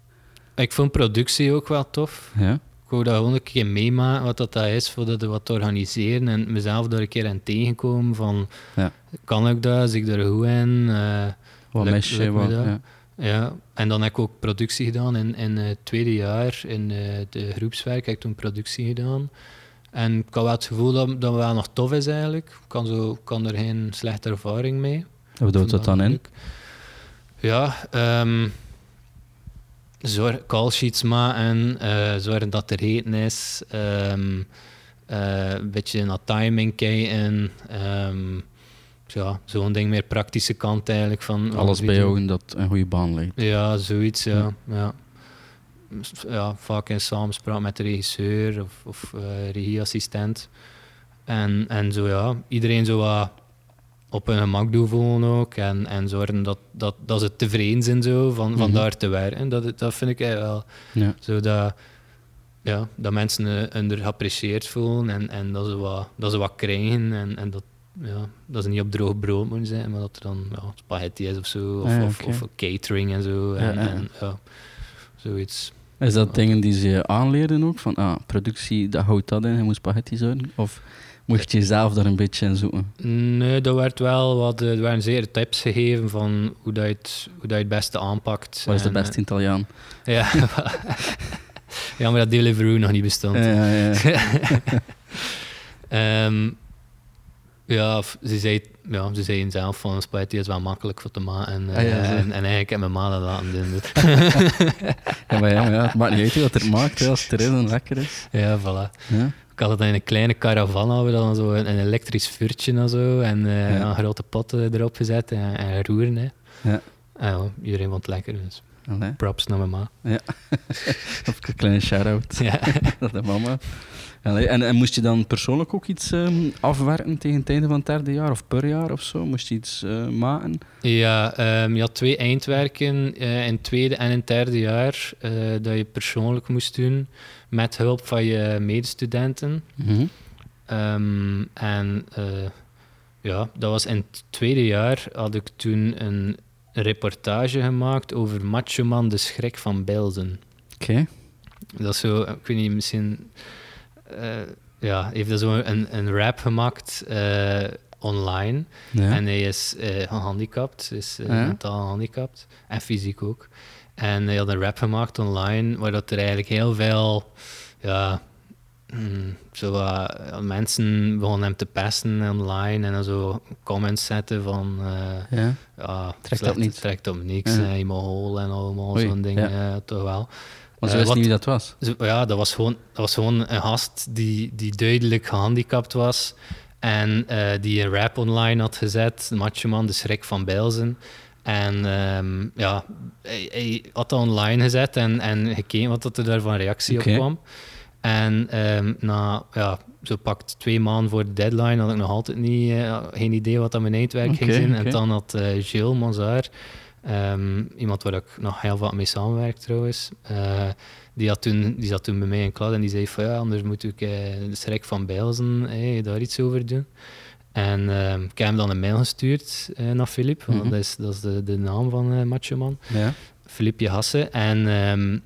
Ik vond productie ook wel tof. Ja? Ik wou dat gewoon een keer meemaken wat dat, dat is, voordat we wat te organiseren. En mezelf daar een keer aan tegenkomen van, Ja. kan ik dat? Zit ik er goed in? Eh, Wat Lukt- mis je, lukt wat... Ja. Ja, en dan heb ik ook productie gedaan in, in het tweede jaar in eh, de groepswerk. Heb ik toen productie gedaan. En ik had wel het gevoel dat dat wel nog tof is eigenlijk. Ik kan, zo, kan er geen slechte ervaring mee. Wat houdt dat dan in? Ja, ehm zorg, call sheets maken, eh zorgen dat er eten is, ehm, eh, een beetje naar timing kijken. ehm, ja, zo'n ding meer praktische kant eigenlijk van Alles video. bijhouden dat een goede baan leidt. Ja, zoiets, ja. ja. ja vaak in samenspraak met de regisseur of, of eh, regieassistent. En, en zo ja, iedereen zo wat op hun gemak doen voelen ook. En, en zorgen dat, dat, dat ze tevreden zijn zo van, van Mhm. daar te werken. Dat, dat vind ik eigenlijk wel. Ja. Zo dat, ja, dat mensen hun er geapprecieerd voelen en, en dat, ze wat, dat ze wat krijgen. En, en dat, ja, dat ze niet op droog brood moeten zijn, maar dat er dan ja, spaghetti is of zo. Of, Ah, of, of catering en zo. En, Ja, en, zoiets. Is dat dingen die ze je aanleerden ook? Van, ah, productie, dat houdt dat in, je moet spaghetti zorgen? Of moest je zelf daar een beetje in zoeken? Nee, er werd wel wat, eh, er werden zeer tips gegeven van hoe, dat je, het, hoe dat je het beste aanpakt. Wat is de beste Italiaan? eh, ja, ja, maar dat Deliveroo nog niet bestond. Ja, ja, ja. Ehm, ja, ze, zei, ja, ze zeiden zelf van spaghetti is wel makkelijk voor te maken. En, Ah, ja, eh, en, en eigenlijk heb mijn ma dat laten doen. Dus- Ja, maar ja, ja, het maakt niet uit wat het maakt, hè, als het er is en lekker is. ja, voilà. Ja? Ik had het in een kleine caravan, hadden we dan zo een, een elektrisch vuurtje en zo. En eh, Ja. een grote pot eh, erop gezet en, en roeren. Hè. Ja. En ja, iedereen vond het lekker, dus Allee, props naar mijn ma. of een kleine shout-out Ja. naar de mama. Allee, en, en moest je dan persoonlijk ook iets ehm, afwerken tegen het einde van het derde jaar of per jaar of zo? Moest je iets eh, maken? Ja, ehm, je had twee eindwerken eh, in het tweede en in het derde jaar eh, dat je persoonlijk moest doen met hulp van je medestudenten. Mhm. Ehm, en ja, dat was in het tweede jaar had ik toen een reportage gemaakt over Macho Man, de schrik van Belzen. Oké. Dat is zo, ik weet niet, misschien ja, heeft zo een, een rap gemaakt eh, online. Ja. En hij is eh, gehandicapt, is eh, Ja. mentaal gehandicapt en fysiek ook. En hij had een rap gemaakt online waar dat er eigenlijk heel veel ja, mm, zo, mensen begonnen hem te pesten online en dan zo comments zetten van eh, ja. ja, Trekt op niets. Trekt op niks, Ja. hè, je mag en allemaal zo'n dingen, ja. ja, toch wel. Maar ze Eh, wist wat- niet wie dat was. ja, dat was gewoon, dat was gewoon een gast die, die duidelijk gehandicapt was. En eh, die een rap online had gezet. Macho Man, de schrik van Bijlzen. En ehm, ja, hij, hij had dat online gezet en, en gekeken wat dat er daar van reactie op kwam. En ehm, na, ja, zo pakt twee maanden voor de deadline had ik nog altijd niet, eh, geen idee wat dat mijn eindwerk ging zijn. En dan had eh Gilles Monzaar, ehm, iemand waar ik nog heel vaak mee samenwerk trouwens, eh, die, had toen, die zat toen bij mij in klas en die zei van ja, anders moet ik eh, de schrik van Bijlzen eh, daar iets over doen. En ehm, ik heb hem dan een mail gestuurd eh, naar Filip, want Mhm. dat is, dat is de, de naam van eh Macho Man. Ja. Filipje Hasse. En ehm,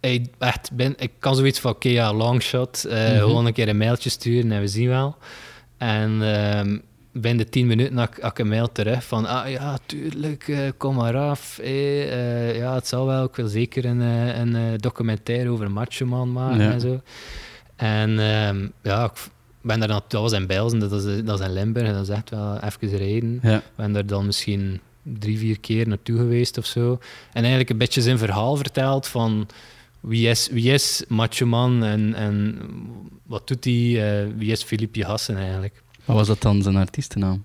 hij, echt, ben, ik kan zoiets van, oké, ja, longshot. eh Mhm. Gewoon een keer een mailtje sturen en we zien wel. En binnen de tien minuten had, ik- had ik een mail terug van, ah ja, tuurlijk, eh, kom maar af. eh, ja, het zal wel. Ik wil zeker een, eh, een documentaire over Macho Man maken Ja. en zo. En ehm, ja, ik ben daar dat was in Belzen, dat is, dat is in Limburg, en dat is echt wel even rijden. Ja. Ik ben daar dan misschien drie, vier keer naartoe geweest of zo. En eigenlijk een beetje zijn verhaal verteld van wie is, wie is Macho Man en, en wat doet hij, wie is Filipje Hassen eigenlijk. Wat was dat dan zijn artiestennaam?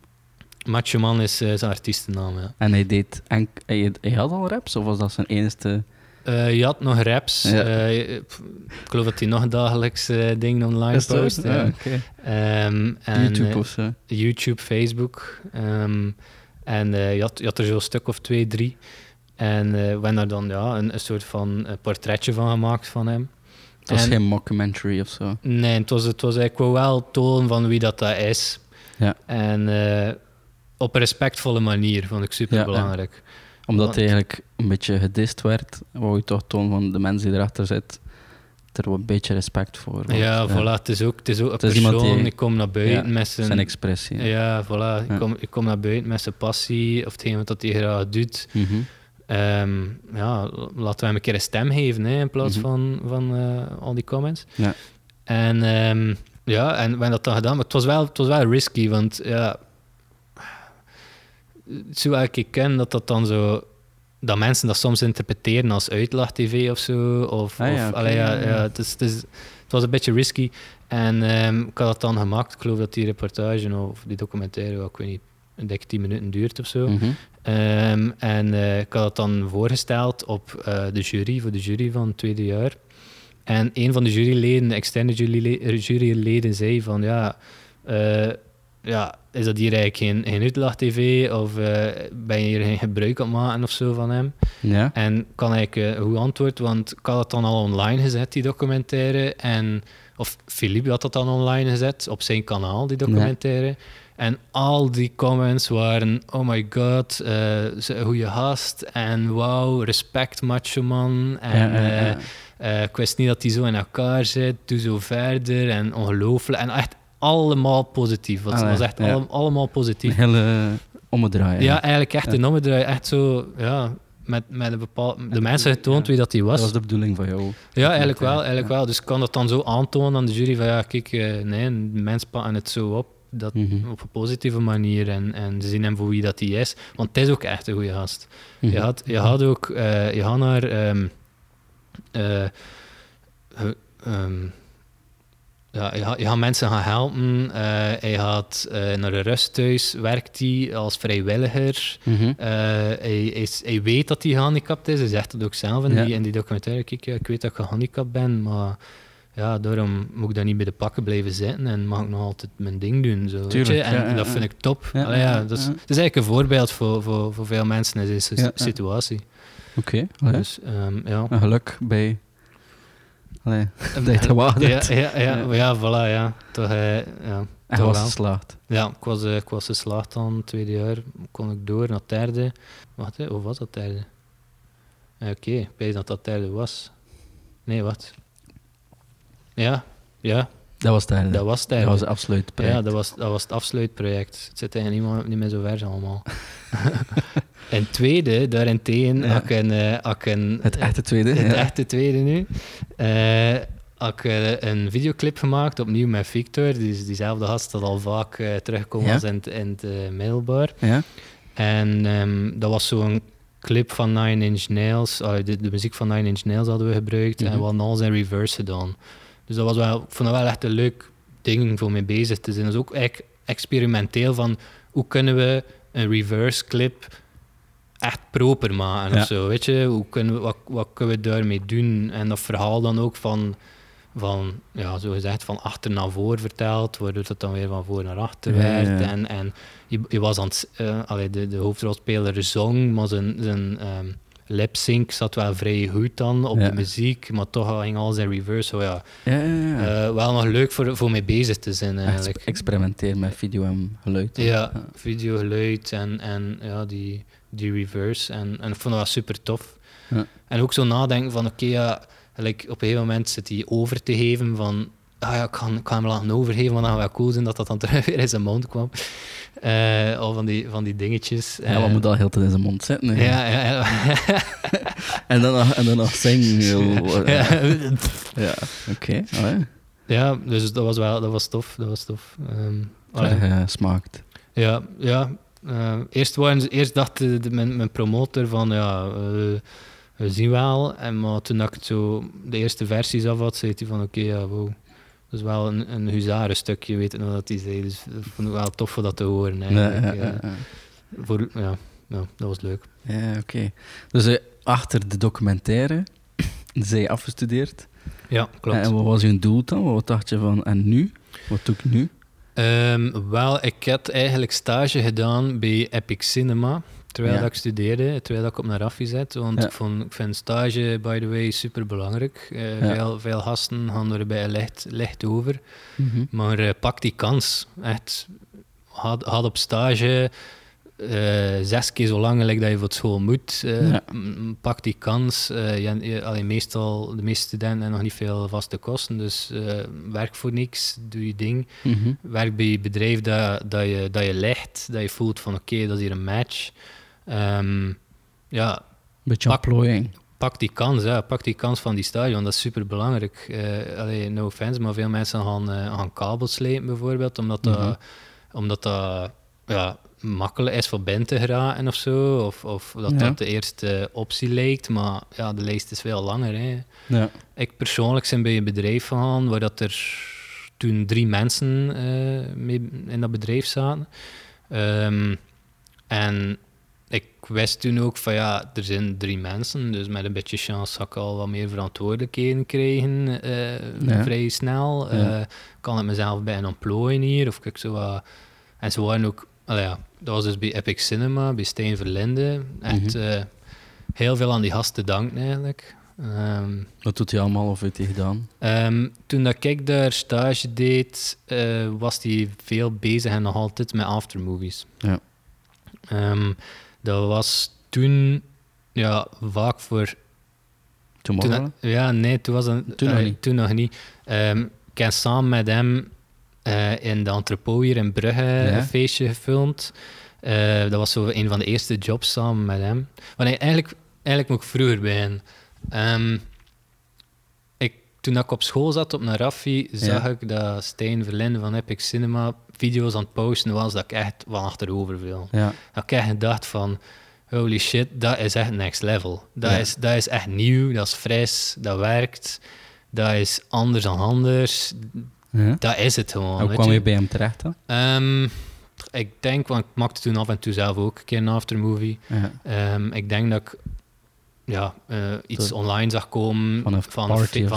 Macho Man is eh, zijn artiestennaam, ja. En hij deed enk hij, hij had al raps of was dat zijn enige? Eh, je had nog raps. Ja. Eh, pff, ik geloof dat hij nog dagelijks eh, dingen online Is dat- post. Ja, ja. oké. Ehm, en, YouTube eh, of zo. YouTube, Facebook. ehm, en eh, je, had, je had er zo'n stuk of twee, drie. En eh, we hebben daar dan ja, een, een soort van eh, portretje van gemaakt van hem. Het was en- geen mockumentary of zo. Nee, het was, het was eigenlijk wel tonen van wie dat, dat is. Ja. En eh, op een respectvolle manier, vond ik super belangrijk. Omdat Want- hij eigenlijk een beetje gedist werd, wou je toch tonen van de mens die erachter zit, er een beetje respect voor. want, Ja, voilà. Het is ook, het is ook een Het is persoon. die- ik kom naar buiten Ja, met zijn... Zijn expressie. ja, voilà. Ja. Ik, kom, ik kom naar buiten met zijn passie of hetgeen wat hij graag doet. Mhm. Ehm, ja, laten we hem een keer een stem geven hè, in plaats Mhm. van, van eh, al die comments. Ja. En ehm, ja, en we hebben dat dan gedaan, maar het was wel, het was wel risky, want ja, zo elke keer ken dat dat dan zo dat mensen dat soms interpreteren als uitlacht-tv of zo. Of, Ah ja, of allee, ja, ja, ja. ja, het, is, het, is, het was een beetje risky. En ehm, ik had dat dan gemaakt. Ik geloof dat die reportage of die documentaire, ik weet niet, een dikke 10 minuten duurt of zo. Mhm. Ehm, en eh, ik had dat dan voorgesteld op eh, de jury, voor de jury van het tweede jaar. En een van de juryleden, de externe juryle- juryleden, zei van ja, eh, ja, is dat hier eigenlijk geen, geen uitlacht-tv of ben je hier geen gebruik aan maken of zo van hem? Ja. En kan eigenlijk een goed antwoord, want ik had het dan al online gezet, die documentaire. En, of Philippe had dat dan online gezet op zijn kanaal, die documentaire. En al die comments waren: oh my god, eh, ze- een goede gast. En wauw, respect, macho man. En Ja, eh, eh, ik wist niet dat hij zo in elkaar zit. Doe zo verder. En ongelooflijk. En echt allemaal positief. Het Allee, was echt allemaal positief. Een hele ommedraai. Ja, eigenlijk echt een ommedraai. Echt zo, ja, met, met een bepaald... De Met- mensen getoond ja. wie dat die was. Dat was de bedoeling van jou. Ja, eigenlijk wel, Ja. eigenlijk wel. Dus ik kan dat dan zo aantonen aan de jury van, ja, kijk, eh, nee, de mensen pakken het zo op, dat, Mhm. op een positieve manier en, en ze zien hem voor wie dat hij is. Want het is ook echt een goede gast. Mhm. Je, had, je had ook, eh, je had naar, ehm, eh, eh, ehm, ja, je had mensen gaan helpen. eh, hij had eh, naar een rusthuis, werkt hij als vrijwilliger. Mhm. Eh, hij, is, hij weet dat hij gehandicapt is. Hij zegt het ook zelf in, Ja. die, in die documentaire. Kijk, ja, ik weet dat ik gehandicapt ben, maar ja, daarom moet ik daar niet bij de pakken blijven zitten en mag ik nog altijd mijn ding doen. Zo, weet Tuurlijk, je? En ja, ja, dat vind ik top. Ja, Allee, ja, dat is, ja. het is eigenlijk een voorbeeld voor, voor, voor veel mensen in deze situatie. Oké. Dus ehm, ja. Een geluk bij... Allee, dat je gewaagd Ja, ja, ja, Ja. ja, voilà, ja. Toch, eh, ja, En toch was geslaagd. Ja, ik was, eh, ik was geslaagd dan, tweede jaar. Kon ik door naar het derde. Wacht, hè, of was dat derde? Eh, Oké, ik weet dat dat derde was. Nee, wat? Ja, ja, Dat was het dat was het Dat was het afsluitproject. ja, dat was, dat was het afsluitproject. Het zit eigenlijk niet niet meer zo ver allemaal. en tweede, daarentegen, Ja. ik een... eh, ik een Het echte tweede. het ja. echte tweede nu. Had ik eh, een videoclip gemaakt, opnieuw met Victor. Die, diezelfde gast dat al vaak eh, terugkomt Ja. als in, het- in het middelbaar. Ja? En ehm, dat was zo'n clip van Nine Inch Nails. De, de muziek van Nine Inch Nails hadden we gebruikt. Mhm. En we hadden alles in reverse gedaan. Dus dat was wel, ik vond dat wel echt een leuk ding voor mee bezig te zijn. Dat is ook eigenlijk experimenteel van hoe kunnen we een reverse clip echt proper maken Ja. of zo. Weet je, hoe kunnen we, wat, wat kunnen we daarmee doen? En dat verhaal dan ook van van, ja, zo gezegd, van achter naar voor verteld, waardoor het dan weer van voor naar achter Ja, werd. ja. En, en je, je was aan het, eh, allee, de, de hoofdrolspeler zong, maar zijn, zijn ehm, lip-sync zat wel vrij goed dan op Ja. de muziek, maar toch ging alles in reverse. Zo, ja. Ja, ja, ja. Eh, wel nog leuk voor, voor mee bezig te zijn eigenlijk. experimenteer met video en geluid. Ja, video, geluid en, en ja, die, die reverse. En, en ik vond dat wel super tof. Ja. En ook zo nadenken van, oké, ja, like, op een gegeven moment zit hij over te geven van, ah ja, ik ga, ik ga hem laten overgeven, want dan gaat wel cool zijn dat dat dan terug weer in zijn mond kwam. Eh, al van die, van die dingetjes. Ja, wat Eh, moet al heel tijd in zijn mond zitten? hè? ja, ja, ja. En dan nog, en dan nog zingen. ja. Ja, oké. Ja. Dus dat was wel, dat was tof, dat was tof. Krijg, eh, smaakt. Ja, ja. eh, eerst, waren eerst dacht de, de- mijn, mijn promotor van ja, we zien wel. En, maar toen ik zo de eerste versies af had, zei hij van oké, ja, wow. Is wel een, een huzarenstukje, weet ik nog dat hij zei. Dus dat vond ik wel tof om dat te horen. Eigenlijk. ja, ja. ja, ja. Voor, ja, dat was leuk. Ja, oké. Dus eh, achter de documentaire zij afgestudeerd. Ja, klopt. En wat was je doel dan? Wat dacht je van, en nu? Wat doe ik nu? Ehm, wel, ik had eigenlijk stage gedaan bij Epic Cinema. Terwijl Ja. dat ik studeerde, terwijl dat ik op naar Raffi zat. Want Ja. ik, vond, ik vind stage, by the way, super belangrijk. Ja. veel, veel gasten gaan erbij licht, licht over. Mhm. Maar eh, pak die kans. Echt, had, had op stage eh, zes keer zo lang dat je voor school moet. Eh, Ja. Pak die kans. Eh, je, je, allee, meestal, de meeste studenten hebben nog niet veel vaste kosten. Dus eh, werk voor niks, doe je ding Mhm. werk bij je bedrijf dat, dat, je, dat je legt, dat je voelt van oké, dat is hier een match. Ehm, ja, Beetje Pak- opplooiing. pak die kans, hè. pak die kans van die stadion, dat is super belangrijk. allee, no offense, maar veel mensen gaan, eh, gaan kabels slepen bijvoorbeeld, omdat dat, Mhm. omdat dat ja, makkelijk is voor binnen te geraken of zo, of, of dat Ja. dat de eerste optie lijkt, maar ja, de lijst is veel langer. Hè. Ja. Ik persoonlijk ben bij een bedrijf gegaan waar dat er toen drie mensen eh, mee in dat bedrijf zaten. Ehm, en ik wist toen ook van ja, er zijn drie mensen, dus met een beetje chance ga ik al wat meer verantwoordelijkheden krijgen, eh, Ja. vrij snel. Ja. Eh, kan ik mezelf bij ontplooien hier, of ik zo wat... En ze waren ook... ja, dat was dus bij Epic Cinema, bij Stijn Verlinde. Echt Mhm. eh, heel veel aan die gasten te danken eigenlijk. Ehm, Wat doet hij allemaal of heeft hij gedaan? Ehm, toen dat ik daar stage deed, was hij veel bezig en nog altijd met aftermovies. Ja. Ehm, dat was toen ja, vaak voor. Toen, ja, nee, toen was het, Toen nog eh, niet. Toen nog niet. Ehm, ik heb samen met hem eh, in de entrepot hier in Brugge Ja. een feestje gefilmd. Eh, dat was zo een van de eerste jobs samen met hem. Hij- eigenlijk, eigenlijk moet ik vroeger bij ik, toen ik op school zat op Narafi, zag Ja. ik dat Stijn Verlinde van Epic Cinema video's aan het posten was dat ik echt van achterover viel. Ja. Dat ik echt gedacht van, holy shit, dat is echt next level. Dat, Ja. is, dat is echt nieuw, dat is fris, dat werkt, dat is anders dan anders. ja. Dat is het gewoon. Hoe kwam je? bij hem terecht dan? Ehm, ik denk, want ik maakte toen af en toe zelf ook een keer een aftermovie. Ehm, ik denk dat ik ja, eh, iets online zag komen Van een van,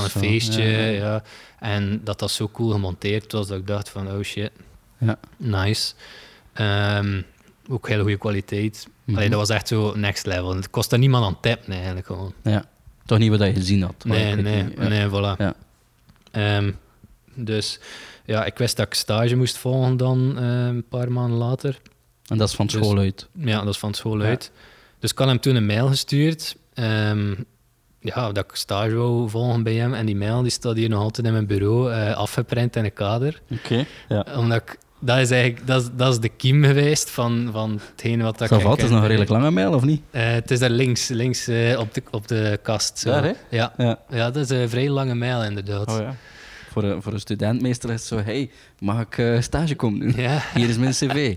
een feestje. Ja, Ja, ja. En dat dat zo cool gemonteerd was dat ik dacht van, oh shit, Ja. nice. Ehm, ook hele goede kwaliteit. Mhm. Allee, dat was echt zo next level. Het kostte niemand aan tappen eigenlijk gewoon. ja. Toch niet wat je gezien had? Nee, nee, niet- nee, voilà. Ja. Ehm, dus ja, ik wist dat ik stage moest volgen dan eh, een paar maanden later. En dat is van Dus- school uit? Ja, dat is van school uit. Dus ik had hem toen een mail gestuurd. Ehm, ja, dat ik stage wou volgen bij hem. En die mail die staat hier nog altijd in mijn bureau, eh, afgeprint in een kader. Oké. Ja. Omdat ik, dat is eigenlijk dat is, dat is de kiem geweest van, van hetgene wat dat ik... het is nog een redelijk lange mail, of niet? Eh, het is daar links, links eh, op, de, op de kast. Zo. Daar, hè? Ja. Ja. ja, dat is een vrij lange mail inderdaad. Oh ja. Voor een, voor een student meestal is het zo, hey, mag ik stage komen doen? Ja. Hier is mijn cv.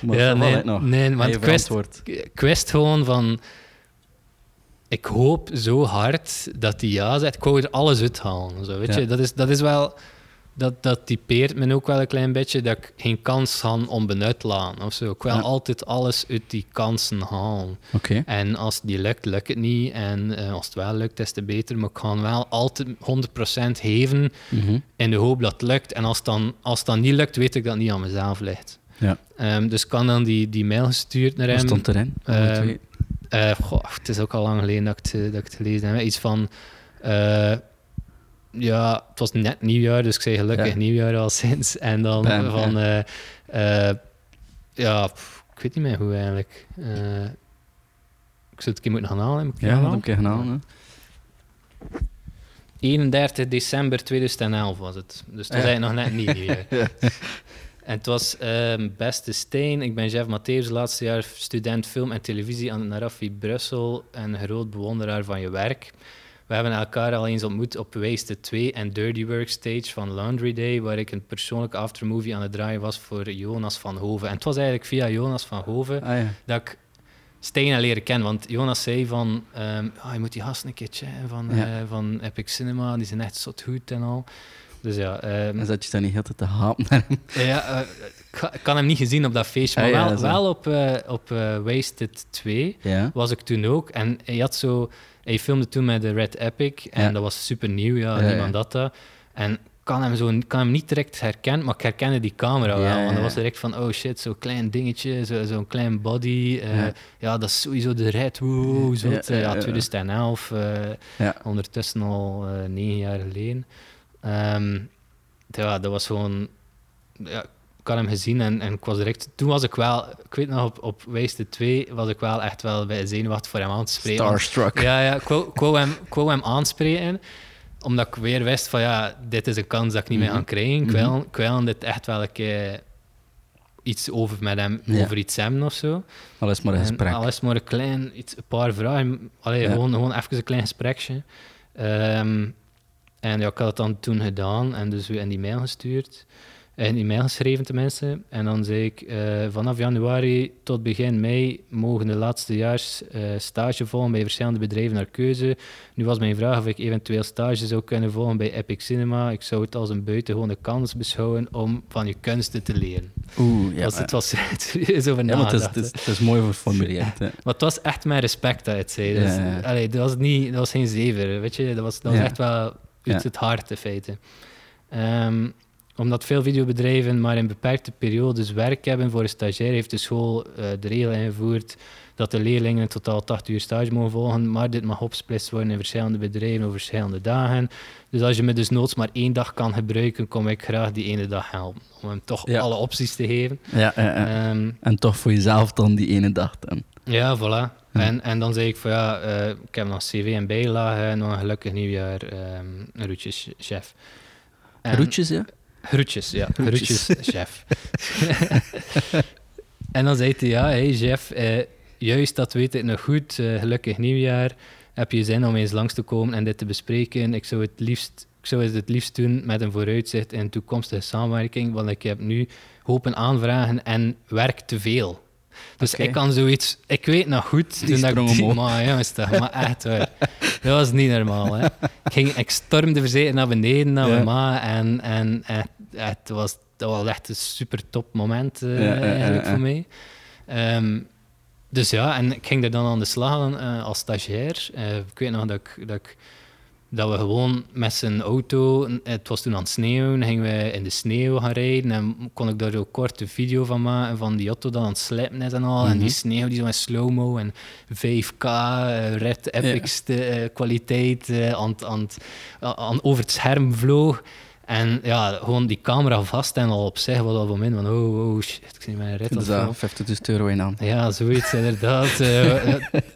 Maar Ja, nee, nog. nee, want wist gewoon van... Ik hoop zo hard dat hij ja zegt. Ik wou er alles uithalen. Zo, weet Ja. je? Dat, is, dat is wel... dat, dat typeert me ook wel een klein beetje, dat ik geen kans had om benut te laten of zo. Ik wil Ja. altijd alles uit die kansen halen. En als het niet lukt, lukt het niet. En eh, als het wel lukt, is het beter. Maar ik ga wel altijd 100% geven Mhm. in de hoop dat het lukt. En als het dan, als het dan niet lukt, weet ik dat het niet aan mezelf ligt. Ja. Ehm, dus ik kan dan die, die mail gestuurd naar Wat hem. stond erin? Ehm, Eh, goh, het is ook al lang geleden dat ik het, dat ik het gelezen heb. Iets van... eh, ja, het was net nieuwjaar, dus ik zei gelukkig Ja. nieuwjaar al sinds. En dan Bam, van... eh, eh, ja, pff, ik weet niet meer hoe eigenlijk. Eh, ik zou het een keer moeten gaan halen. Moet ik het ja, gaan dat halen? heb ik gedaan. hè. 31 december 2011 was het. Dus het was Ja. eigenlijk nog net niet nieuwjaar. En het was ehm, Beste Steen. Ik ben Jeff Matthäus, laatste jaar student film en televisie aan de Narafi Brussel en groot bewonderaar van je werk. We hebben elkaar al eens ontmoet op Wasted 2 en Dirty Work Stage van Laundry Day, waar ik een persoonlijke aftermovie aan het draaien was voor Jonas van Hoven. En het was eigenlijk via Jonas van Hoven Ah ja. dat ik Stijn leren kennen. Want Jonas zei van, "Ah, je moet die gasten een keer checken van, Ja. eh, van Epic Cinema, die zijn echt zot goed en al. Dus ja, ehm, En zat je dan niet altijd te hapen naar hem? ja eh, ik kan hem niet gezien op dat feestje, maar Ah, ja, wel, zo. wel op, eh, op eh, Wasted 2 Ja. was ik toen ook. En hij had zo, hij filmde toen met de Red Epic en Ja. dat was super nieuw, ja, niemand had dat. En kan hem, zo, kan hem niet direct herkennen, maar ik herkende die camera wel. Want dat was direct van, oh shit, zo'n klein dingetje, zo- zo'n klein body. Ja. dat is sowieso de red, wow, zot. Ja, Eh, Ja, ja, ja. 2011, eh, Ja. ondertussen al negen jaar geleden. Ehm, ja, dat was gewoon... Ja, ik had hem gezien en, en ik was direct... Toen was ik wel... Ik weet nog, op, op Wijste 2 was ik wel echt wel bij zenuwachtig voor hem aan te spreken. Starstruck. ja, ja ik, wou, ik, wou hem, ik wou hem aanspreken, omdat ik weer wist van ja, dit is een kans dat ik niet meer Mhm. ga krijgen. Ik Mhm. wil, ik wil dit echt wel een keer iets over met hem, Ja. over iets hebben of zo. Al is maar een En gesprek. al is maar een klein, iets, een paar vragen. Allee, Ja. gewoon, gewoon even een klein gesprekje. Ehm, en ja, ik had het dan toen gedaan en dus in die mail gestuurd. In die mail geschreven tenminste. En dan zei ik, eh, vanaf januari tot begin mei mogen de laatste jaars eh, stage volgen bij verschillende bedrijven naar keuze. Nu was mijn vraag of ik eventueel stage zou kunnen volgen bij Epic Cinema. Ik zou het als een buitengewone kans beschouwen om van je kunsten te leren. Oeh, ja. het was serieus over ja, het is, het, is, het is mooi geformuleerd. Maar het was echt mijn respect dat het zei. Dus, Ja, ja. allee, dat, was niet, dat was geen zever, weet je. Dat was, dat was echt wel uit Ja. het hart, in feite. Ehm, omdat veel videobedrijven maar in beperkte periodes werk hebben voor een stagiair, heeft de school eh, de regel ingevoerd dat de leerlingen in totaal 80 uur stage mogen volgen, maar dit mag opgesplitst worden in verschillende bedrijven over verschillende dagen. Dus als je me dus noods maar één dag kan gebruiken, kom ik graag die ene dag helpen. Om hem toch Ja. alle opties te geven. Ja, ja, ja. Ehm, En toch voor jezelf dan die ene dag dan. Ja, voilà. Ja. En, en dan zei ik van ja, eh, ik heb nog CV en bijlagen en nog een gelukkig nieuwjaar, ehm roetjes chef. En- Roetjes, ja? Groetjes, ja. Groetjes, chef. en dan zei hij, ja, hey, chef, eh, juist dat weet ik nog goed. eh, gelukkig nieuwjaar. Heb je zin om eens langs te komen en dit te bespreken? Ik zou het liefst, ik zou het het liefst doen met een vooruitzicht in toekomstige samenwerking, want ik heb nu hopen aanvragen en werk te veel. Dus ik kan zoiets... Ik weet nog goed, Die toen dat sprong ik die... Maar jongens, toch, maar echt hoor. Dat was niet normaal, hè. Ik, ging, ik stormde verzekerd naar beneden, naar Ja. mijn ma. En, en, en het was, dat was echt een super top moment Ja, ja, eigenlijk ja. voor mij. Ehm, dus ja, en ik ging er dan aan de slag eh, als stagiair. Eh, ik weet nog dat, ik, dat, ik, dat we gewoon met zijn auto, het was toen aan het sneeuwen, gingen we in de sneeuw gaan rijden en kon ik daar zo kort een video van maken van die auto dat aan het slippen is en al. En die Mhm. sneeuw die zo in slow-mo en 5K, eh, red epicste eh, kwaliteit eh, aan, aan, aan, over het scherm vloog. En ja, gewoon die camera vast en al op zich was al mij van oh, oh shit, ik zie mijn rit dat 50.000 euro in aan. ja, zoiets inderdaad.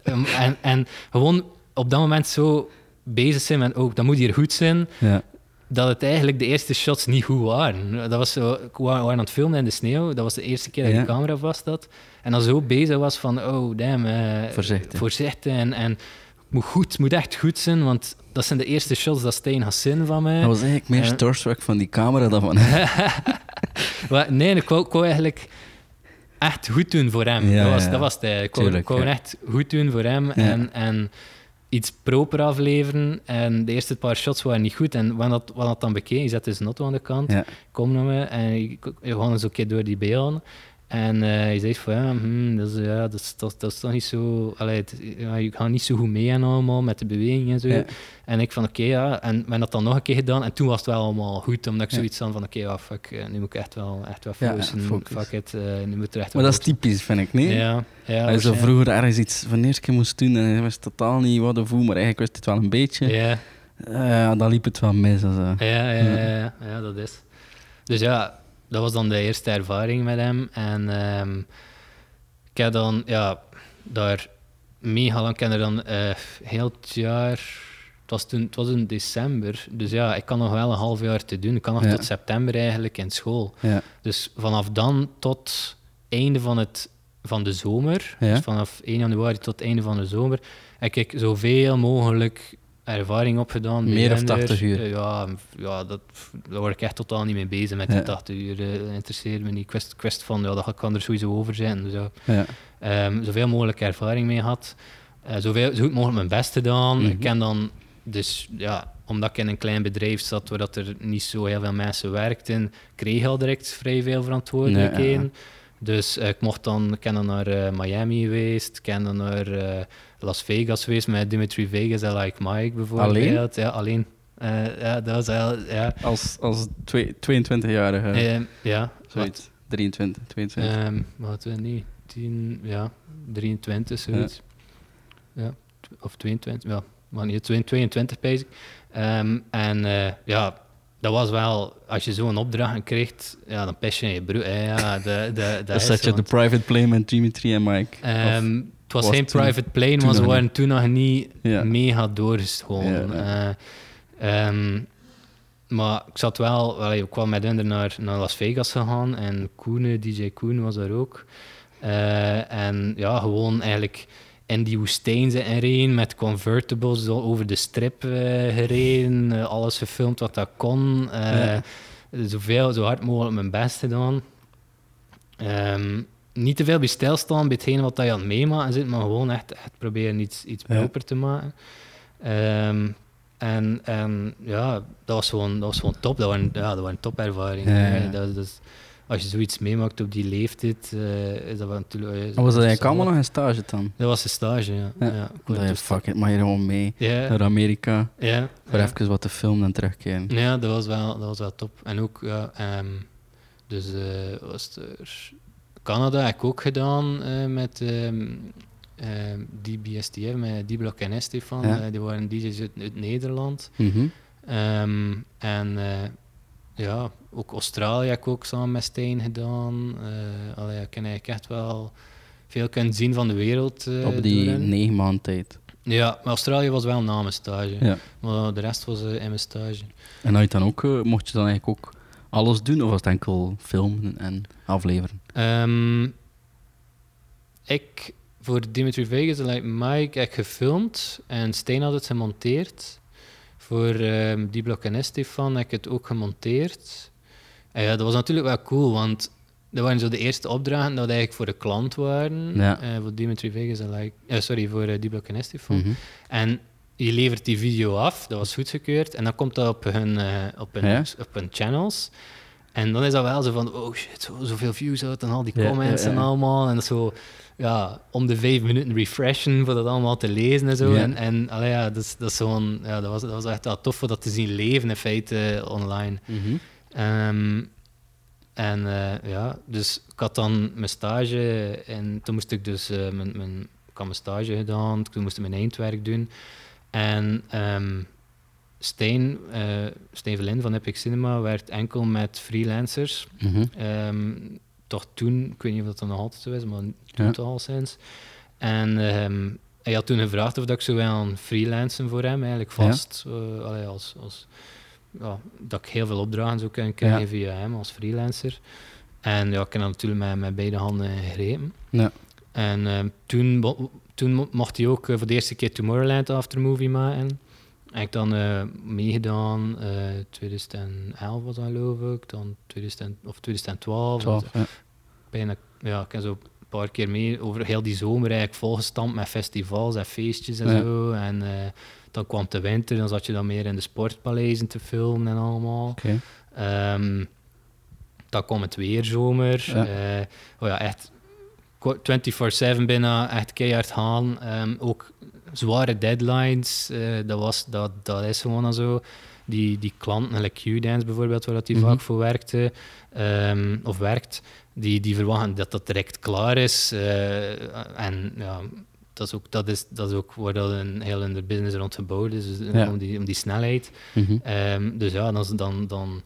En, en gewoon op dat moment zo bezig zijn met, ook dat moet hier goed zijn, Ja. dat het eigenlijk de eerste shots niet goed waren. Dat was zo, we waren aan het filmen in de sneeuw, dat was de eerste keer dat Ja. de camera vast had. En dan zo bezig was van, oh damn, eh, Voorzichtig. voorzichtig en, en moet goed, moet echt goed zijn, want dat zijn de eerste shots dat Stijn gaat zien van mij. Dat was eigenlijk meer Ja. starstruck van die camera dan van Maar nee, ik wou, ik wou eigenlijk echt goed doen voor hem. Ja, dat, was, dat was het eigenlijk. Ik wou, Tuurlijk, ik wou ja. echt goed doen voor hem. Ja. En, en iets proper afleveren en de eerste paar shots waren niet goed. En wanneer dat, wanneer dat dan bekeken, je zet dus een auto aan de kant, Ja. kom naar me en je, je gaat eens een keer door die beelden. En eh, je zegt van ja, hmm, dat, is, ja dat, is, dat, dat is toch niet zo. Allee, het, ja, je gaat niet zo goed mee en allemaal met de beweging en zo. Ja. En ik van oké, ja. En men dat dan nog een keer gedaan. En toen was het wel allemaal goed, omdat ik Ja. zoiets had van oké, ja, fuck, eh, nu moet ik echt wel, echt wel Ja, ja, focussen. focus. fuck it, eh, nu moet er echt Maar dat is typisch, vind ik, nee? Ja, ja. Als je vroeger ergens iets van de eerste keer moest doen en je wist totaal niet wat de voel, maar eigenlijk wist het wel een beetje. Ja, Ja, dan liep het wel mis. Eh. ja, ja, ja, ja, ja, dat is. Dus ja, dat was dan de eerste ervaring met hem. En ehm, ik heb dan, ja, daar mega lang, ik heb er dan eh, heel het jaar... Het was, toen, het was in december, dus ja, ik kan nog wel een half jaar te doen. Ik kan nog Ja. tot september eigenlijk in school. Ja. Dus vanaf dan tot einde van, het, van de zomer, Ja. dus vanaf 1 januari tot einde van de zomer, heb ik zoveel mogelijk ervaring opgedaan. Meer of beginner. 80 uur? Eh, Ja, ja dat, daar word ik echt totaal niet mee bezig met Ja. die 80 uur. eh, Dat interesseert me niet. Ik wist, ik wist van, ja, dat kan er sowieso over zijn. Dus ja, Ja. Ehm, zoveel mogelijk ervaring mee gehad. Eh, zoveel, zo goed mogelijk mijn best gedaan. Mhm. Ik ken dan, dus ja, omdat ik in een klein bedrijf zat waar dat er niet zo heel veel mensen werkten, kreeg ik al direct vrij veel verantwoordelijkheden. Ja, Dus eh, ik mocht dan, ik ben dan naar eh, Miami geweest, ik ben dan naar eh, Las Vegas geweest met Dimitri Vegas en Like Mike bijvoorbeeld. Alleen? Ja, alleen. Eh, ja, dat was heel, ja. Als, als twee- 22-jarige, Ehm, ja, zoiets. 23, 22. Ehm wat we niet, 10, ja, 23, zoiets. Ja. tw- of 22, ja, maar niet 22, pijs ik. Ehm, en eh, ja, dat was wel, als je zo'n opdracht krijgt, ja, dan pest je in je broek. Ja, de, de, Dan zet je de private plane met Dimitri en Mike. Ehm, het was was geen toen- private plane, maar ze waren toen nog niet Ja. mega doorgescholden. Ja, Eh, ehm, maar ik zat wel, wel ik kwam met hen naar, naar Las Vegas gegaan en Koen, DJ Koen was daar ook. Eh, en ja, gewoon eigenlijk in die woestijn zijn gereden met convertibles over de strip eh, gereden, eh, alles gefilmd wat dat kon. eh, Ja. Zoveel, zo hard mogelijk mijn best gedaan. Ehm, niet te veel bij stilstaan bij hetgene wat dat je aan het meemaken zit, maar gewoon echt, echt proberen iets, iets Ja. proper te maken. Ehm, en, en ja, dat was gewoon, dat was gewoon top. Dat waren, ja, dat waren topervaringen. Ja, ja. Dat, dat is- als je zoiets meemaakt op die leeftijd, eh, is dat wel natuurlijk... Maar was dat eigenlijk allemaal nog een stage dan? Dat was een stage, ja. Ja. ja. dus- fuck it, maar je gewoon mee naar Amerika. ja. Voor ja. even wat te filmen en terugkeren. Ja, dat was wel, dat was wel top. En ook, ja, ehm, dus eh, was er Canada heb ik ook gedaan met ehm ehm, DBSTF, met D-Block en Stefan. Ja. Die waren DJ's uit, uit Nederland. Mhm. Ehm, en eh, ja, ook Australië heb ik ook samen met Stijn gedaan. Eh allee, ik eigenlijk echt wel veel kunnen zien van de wereld. eh, Op die negen maand tijd. Ja, maar Australië was wel na mijn stage. Ja. Maar de rest was eh, in mijn stage. En had je dan ook, mocht je dan eigenlijk ook alles doen, of was het enkel filmen en afleveren? Ehm, ik, voor Dimitri Vegas en like Mike, heb gefilmd en Stijn had het gemonteerd. Voor ehm die blok en Stefan heb ik het ook gemonteerd. En ja, dat was natuurlijk wel cool, want dat waren zo de eerste opdrachten dat eigenlijk voor de klant waren. Ja. Eh, voor Dimitri Vegas en like, eh, sorry, voor eh, die blok en Stefan. Mhm. En je levert die video af, dat was goedgekeurd, en dan komt dat op hun, op hun, Ja. op hun channels. En dan is dat wel zo van, oh shit, zo, zoveel views uit en al die comments ja, en allemaal. En zo, ja, om de vijf minuten refreshen voor dat allemaal te lezen en zo. Ja. En, en allee, ja, dat is, dat is zo'n, ja, dat was, dat was echt wel tof voor dat te zien leven in feite eh, online. Mhm. Ehm, en eh, ja, dus ik had dan mijn stage en toen moest ik dus eh, mijn, mijn, ik had mijn stage gedaan, toen moest ik mijn eindwerk doen. En ehm Stijn, eh Stijn Verlin van Epic Cinema werd enkel met freelancers. Mhm. Ehm, toch toen, ik weet niet of dat dan nog altijd zo is, maar toen Ja. toch al sinds. En ehm, hij had toen gevraagd of dat ik zou willen freelancen voor hem, eigenlijk Ja. vast. eh, allee, als, als, ja, dat ik heel veel opdrachten zou kunnen krijgen Ja. via hem als freelancer. En ja, ik heb natuurlijk met, met beide handen gegrepen. Ja. En ehm, toen, toen mo- mocht hij ook eh, voor de eerste keer Tomorrowland Aftermovie maken. Heb ik dan eh, meegedaan, eh 2011 was dat geloof ik, dan 2000, of 2012. Twaalf, ja. Bijna, ja, ik heb zo paar keer mee over heel die zomer eigenlijk volgestampt met festivals en feestjes en Ja. zo. En eh, dan kwam de winter, dan zat je dan meer in de sportpaleizen te filmen en allemaal. Ehm, dan kwam het weer zomer. Ja. Eh, oh ja, echt ko- 24-7 bijna, echt keihard gaan. Ehm, ook zware deadlines, eh, dat, was, dat, dat is gewoon al zo. Die, die klanten, like Q-Dance bijvoorbeeld, waar dat die Mhm. vaak voor werkte, ehm, of werkt, die, die verwachten dat dat direct klaar is. eh, en ja, dat is, ook, dat, is, dat is ook waar dat een heel in de business rond gebouwd is, dus, Ja. om, die, om die snelheid. Mhm. Ehm, dus ja, dan, dan, dan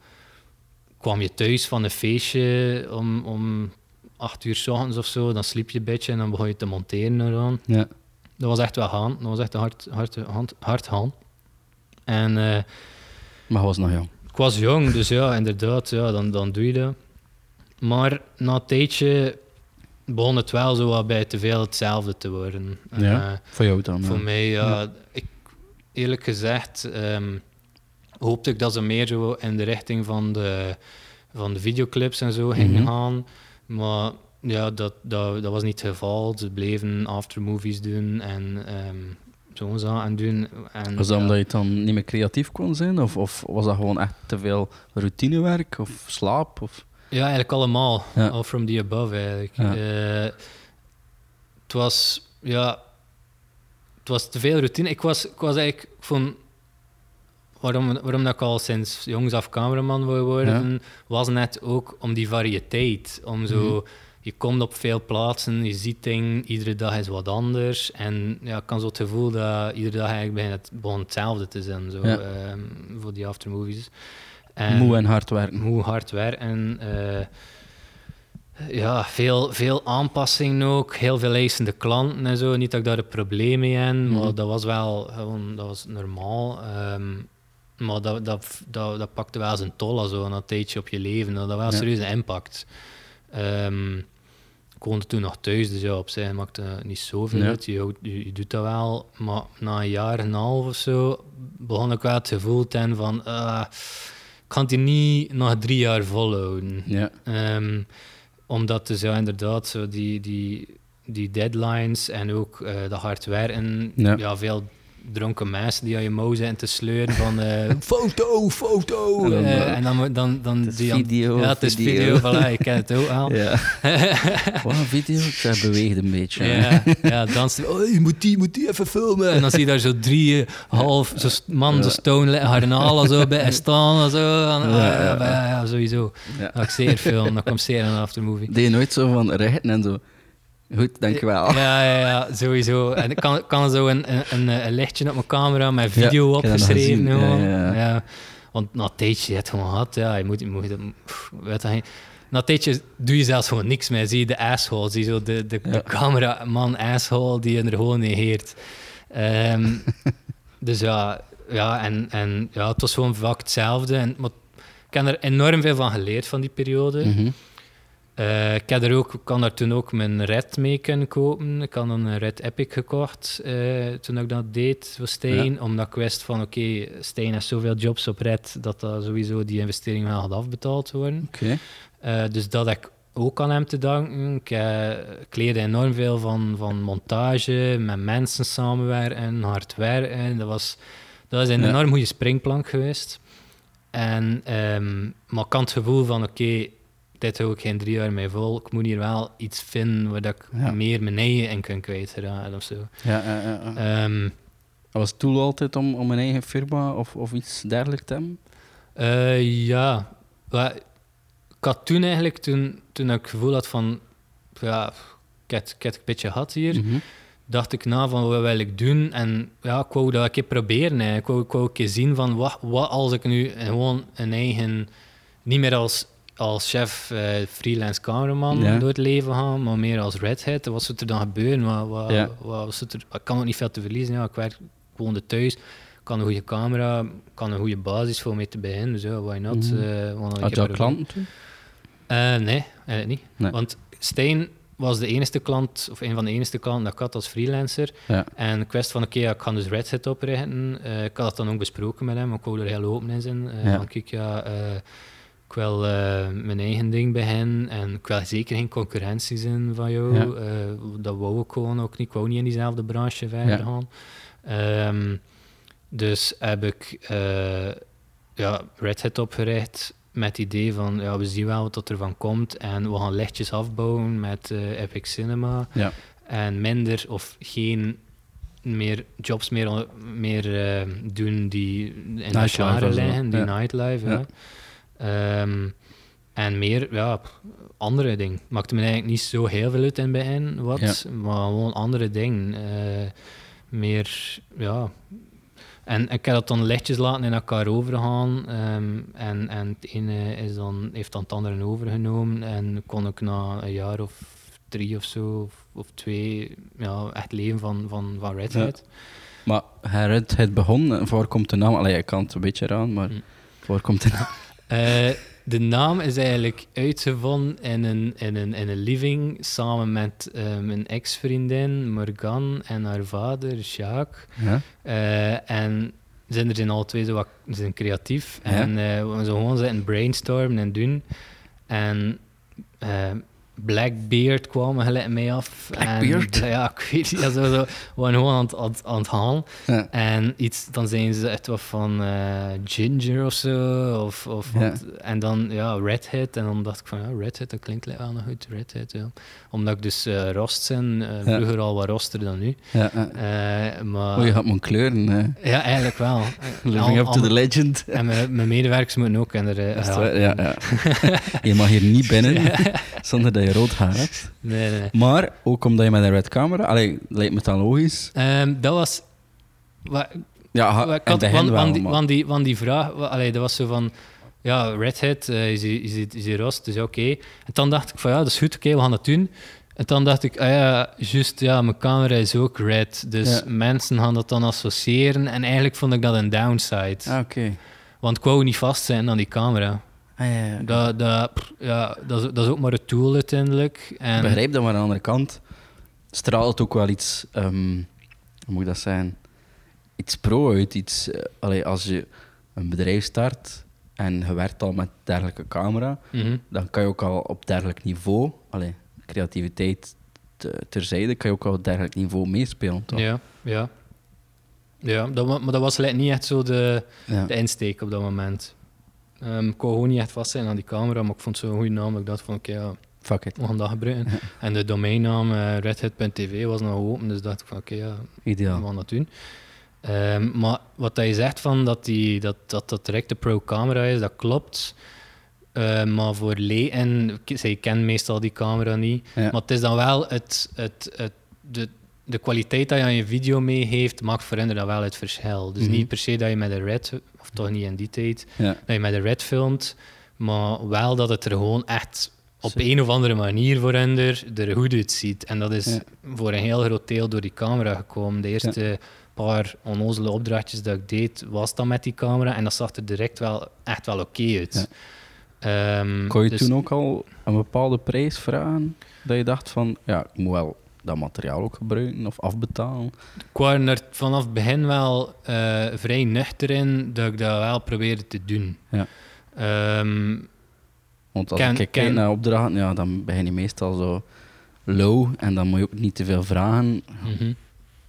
kwam je thuis van een feestje om, om acht uur s ochtends of zo. Dan sliep je een beetje en dan begon je te monteren eraan. Ja. Dat was echt wel gaan. Dat was echt hard, hard, hard, hard gaan. En eh, Maar was nog jong. ik was jong, dus ja, inderdaad, ja, dan, dan doe je dat. Maar na een tijdje begon het wel zo wat bij te veel hetzelfde te worden. Ja, Eh, Voor jou dan. voor ja. mij, ja, ik, eerlijk gezegd, ehm, hoopte ik dat ze meer zo in de richting van de, van de videoclips en zo gingen Mhm. gaan. Maar ja, dat, dat, dat was niet het geval. Ze bleven aftermovies doen en ehm zo'n zaken doen. En, Was dat ja, omdat je dan niet meer creatief kon zijn? Of, of was dat gewoon echt te veel routinewerk of slaap? Of... Ja, eigenlijk allemaal. Ja. All from the above, eigenlijk. Ja. Eh, het was, ja... Het was te veel routine. Ik was, ik was eigenlijk... Vond, waarom, waarom dat ik al sinds jongs af cameraman wil worden, was net ook om die variëteit. Om zo... Mhm. Je komt op veel plaatsen, je ziet dingen, iedere dag is wat anders. En ja, ik kan zo het gevoel dat iedere dag eigenlijk bijna het, begon hetzelfde te zijn, zo, Ja. ehm, voor die aftermovies. Moe en hard werken. hoe hard werken. eh, ja, veel, veel aanpassingen ook, heel veel eisende klanten en zo. Niet dat ik daar een probleem mee heb, Mhm. maar dat was wel gewoon dat was normaal. Ehm, maar dat, dat, dat, dat pakte wel zijn tol zo, een tijdje op je leven. Dat had wel Ja. serieus een impact. Ehm, ik woonde toen nog thuis, dus ja, op zich maakte het niet zoveel uit. Je, je, je doet dat wel, maar na een jaar en een half of zo begon ik wel het gevoel te hebben van... ah, ik kan het hier niet nog drie jaar volhouden. Ja. Ehm, omdat dus ja, inderdaad, zo die, die, die deadlines en ook eh dat hard werken, Ja. ja. veel dronken mensen die aan je mouw zijn te sleuren van eh, foto, foto. En dan, eh, eh, en dan, dan, dan het is die aan- video, Ja, het is video. video, voilà, ik ken het ook al. Ja. Wat een video? Het beweegt een beetje. Ja, ja dansen. Oh, je moet die, je moet die even filmen. En dan zie je daar zo drie, eh, half, zo man, Ja. zo stone, garnalen zo bij staan en zo. En, Ja, ja, ja, ja, ja. ja, sowieso. Ja. Dat ik zeer film, dat komt zeer in een aftermovie. Deed je nooit zo van rechten en zo? Goed, dankjewel. Ja, ja, ja, sowieso. En ik kan, kan zo een, een, een, een lichtje op mijn camera met video Ja, opgeschreven. gewoon. Ja, ja. Want na een tijdje, je het gewoon gehad, ja, je moet, je moet pff, weet dat. Na een tijdje doe je zelfs gewoon niks meer. Zie je de asshole, zie je zo de, de, Ja. de cameraman asshole die je er gewoon negeert. Ehm, dus ja, ja, en, en ja, het was gewoon vaak hetzelfde. En, maar ik heb er enorm veel van geleerd van die periode. Mhm. Eh, ik, heb er ook, kan daar toen ook mijn Red mee kunnen kopen. Ik had een Red Epic gekocht eh, toen ik dat deed voor Stijn. Omdat ik wist van oké, Stijn heeft zoveel jobs op Red dat dat sowieso die investering wel gaat afbetaald worden. Eh, dus dat heb ik ook aan hem te danken. Ik, ik leerde enorm veel van, van montage, met mensen samenwerken, hard werken. Dat was, dat is een Ja. enorm goede springplank geweest. En, ehm, maar ik had het gevoel van, oké, dit hou ik geen drie jaar mee vol. Ik moet hier wel iets vinden waar dat ik Ja. meer mijn eigen in kan kwijtraden of zo. Ja, ja, ja, ja. Ehm, Was het doel altijd om, om een eigen firma of, of iets dergelijks te hebben? Eh, ja, ik had toen eigenlijk, toen, toen ik het gevoel had van, ja, ik heb, ik heb een beetje gehad hier, Mhm. dacht ik na van wat wil ik doen en ja, ik wou dat een keer proberen. hè. Ik wou, ik wou een keer zien van wat, wat als ik nu gewoon een eigen, niet meer als, als chef eh, freelance cameraman Ja. door het leven gaan, maar meer als redhead. Wat zou er dan gebeuren? Wat, wat, Ja. wat zou er, ik kan ook niet veel te verliezen. Ja, ik werk gewoon thuis. Kan een goede camera, ik kan een goede basis voor mee te beginnen. Dus ja, why not? Mhm. eh, Had je al klanten toen? Eh, nee, eigenlijk niet. Nee. Want Stijn was de enige klant, of een van de enige klanten dat ik had als freelancer. Ja. En ik wist van, oké, ja, ik ga dus Red Hat oprichten. Ik had het dan ook besproken met hem, ik wou er heel open in zijn. Ja. Van, kijk, ja, ik wil eh, mijn eigen ding beginnen en ik wil zeker geen concurrentie zijn van jou. Ja. Eh, dat wou ik gewoon ook niet. Ik wou niet in diezelfde branche verder Ja. gaan. Ehm, dus heb ik eh, ja, Red Hat opgericht met het idee van ja, we zien wel wat er van komt en we gaan lichtjes afbouwen met Epic Cinema Ja. en minder of geen meer jobs meer, meer doen die in de jaren liggen, die ja. nightlife. Ehm, en meer, ja, andere dingen. Maakte me eigenlijk niet zo heel veel uit in het begin, wat, Ja. maar gewoon andere dingen. Eh, meer, ja. En ik heb dat dan lichtjes laten in elkaar overgaan. ehm, en, en het ene is dan, heeft dan het andere overgenomen. En kon ik na een jaar of drie of zo, of, of twee, ja, echt leven van, van, van Red Ja. Hat. Maar Red het begon, en voor komt de naam? Allee, ik kan het een beetje eraan, maar Hm. voor komt de naam? Eh, de naam is eigenlijk uitgevonden in een, in een, in een living samen met eh, mijn ex-vriendin Morgan en haar vader Jacques. Ja? Eh, en zijn er zijn alle twee zo wat ze zijn creatief. Ja. En we zo gewoon zitten brainstormen en doen. En Blackbeard kwam gelijk mee af. Blackbeard? En, ja, ik weet niet. Ja, zo, zo, we waren gewoon aan het, aan, het- aan het halen. Ja. En iets, dan zijn ze echt wat van eh, Ginger of zo. Of, of Ja. en dan ja, Red Hat. En dan dacht ik van ja, Red Hat, dat klinkt wel nog goed. Red Hat, ja. Omdat ik dus eh rost ben. eh, vroeger al wat roster dan nu. Ja, maar, Oh, je gaat mijn kleuren. ja, eigenlijk wel. living up to the legend. En mijn, mijn medewerkers moeten ook ja. waar? Ja, ja. je mag hier niet binnen zonder dat je rood haar hebt. Nee, nee. Maar ook omdat je met een red camera, allee, lijkt me dan logisch. Ehm, dat was... Wa, Ja, wa- ik had, want, wel, want die, want, die, want die vraag... wa- Allee, dat was zo van... Ja, Red Hat, eh, is, is, die, is die rost, dus ja, oké. En dan dacht ik van ja, dat is goed, oké, we gaan dat doen. En dan dacht ik, ah ja, juist, ja, mijn camera is ook red. Dus Ja. mensen gaan dat dan associëren. En eigenlijk vond ik dat een downside. Ah, oké. Want ik wou niet vast zijn aan die camera. Ah, ja, ja. Dat, dat, pff, ja, dat, is, dat is ook maar een tool uiteindelijk. En, Ik begrijp dat, maar aan de andere kant straalt ook wel iets, ehm, hoe moet ik dat zijn, iets pro uit. Iets, eh, allee, als je een bedrijf start en je werkt al met dergelijke camera, Mhm. dan kan je ook al op dergelijk niveau, allee, creativiteit te- terzijde, kan je ook al op dergelijk niveau meespelen. Toch? Ja, ja. Ja, dat, maar dat was niet echt zo de, Ja. de insteek op dat moment. Ehm, ik wou gewoon niet echt vast zijn aan die camera, maar ik vond het zo'n goede naam dat ik dacht van, oké, ja, Fuck it. we gaan dat gebruiken. Ja. En de domeinnaam eh redhat.tv was nog open, dus dacht ik van, oké, ja, we Ideaal. gaan dat doen. Ehm, maar wat je zegt van dat die, dat, dat, dat direct de pro-camera is, dat klopt. Eh, maar voor en zij kennen meestal die camera niet. Ja. Maar het is dan wel het, het, het, de, de kwaliteit dat je aan je video meegeeft, maakt voor hen dan wel het verschil. Dus Mhm. niet per se dat je met een red, toch niet in die tijd, dat je met een red filmt, maar wel dat het er gewoon echt op Zo. een of andere manier voor hen er, er goed uitziet. En dat is voor een heel groot deel door die camera gekomen. De eerste paar onnozele opdrachtjes dat ik deed, was dan met die camera. En dat zag er direct wel echt wel oké uit. Ehm, Kon je dus- toen ook al een bepaalde prijs vragen? Dat je dacht van, ja, ik moet wel dat materiaal ook gebruiken of afbetalen. Ik was er vanaf het begin wel eh, vrij nuchter in dat ik dat wel probeerde te doen. Ja. Ehm, Want als Ken- ik kijk ken- naar opdrachten, ja, dan begin je meestal zo low en dan moet je ook niet te veel vragen. mhm,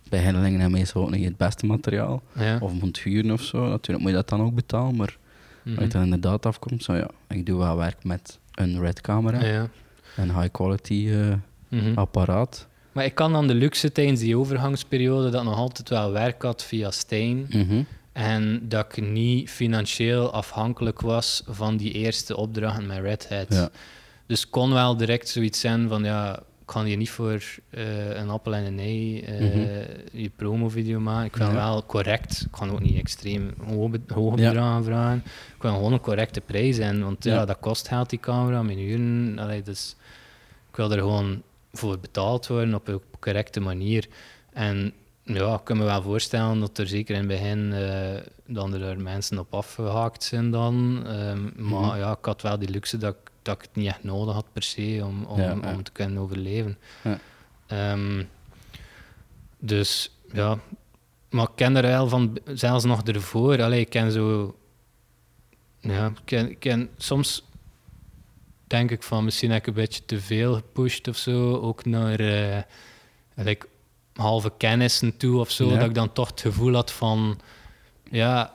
Beginnelingen hebben meestal ook niet het beste materiaal. ja, Of moet huren of zo. Natuurlijk moet je dat dan ook betalen, maar mhm. als je dan inderdaad afkomt, zo ja, ik doe wel werk met een red camera, ja. een high quality eh, mhm. apparaat. Maar ik kan dan de luxe tijdens die overgangsperiode dat nog altijd wel werk had via Stijn. Mhm. En dat ik niet financieel afhankelijk was van die eerste opdrachten met Red Hat. Ja. Dus kon wel direct zoiets zijn van ja, ik kan hier niet voor eh, een appel en een ei eh, Mhm. je promovideo maken. Ik wil Ja. wel correct, ik kan ook niet extreem hoge, Ja. bedragen vragen. Ik wil gewoon een correcte prijs in, want ja, Ja. dat kost geld die camera, mijn uren. Allee, dus ik wil er gewoon voor betaald worden op een correcte manier. En ja, ik kan me wel voorstellen dat er zeker in het begin eh, dan er mensen op afgehaakt zijn dan. Ehm, maar Mhm. ja, ik had wel die luxe dat, ik- dat ik het niet echt nodig had per se om, om, Ja, ja. om te kunnen overleven. Ja. Ehm, dus ja, maar ik ken er wel van, zelfs nog ervoor. Allee, ik ken zo. Ja, ik ken, ik ken, soms denk ik van misschien heb ik een beetje te veel gepusht of zo. Ook naar eh, like, halve kennissen toe of zo. Ja. Dat ik dan toch het gevoel had van... Ja,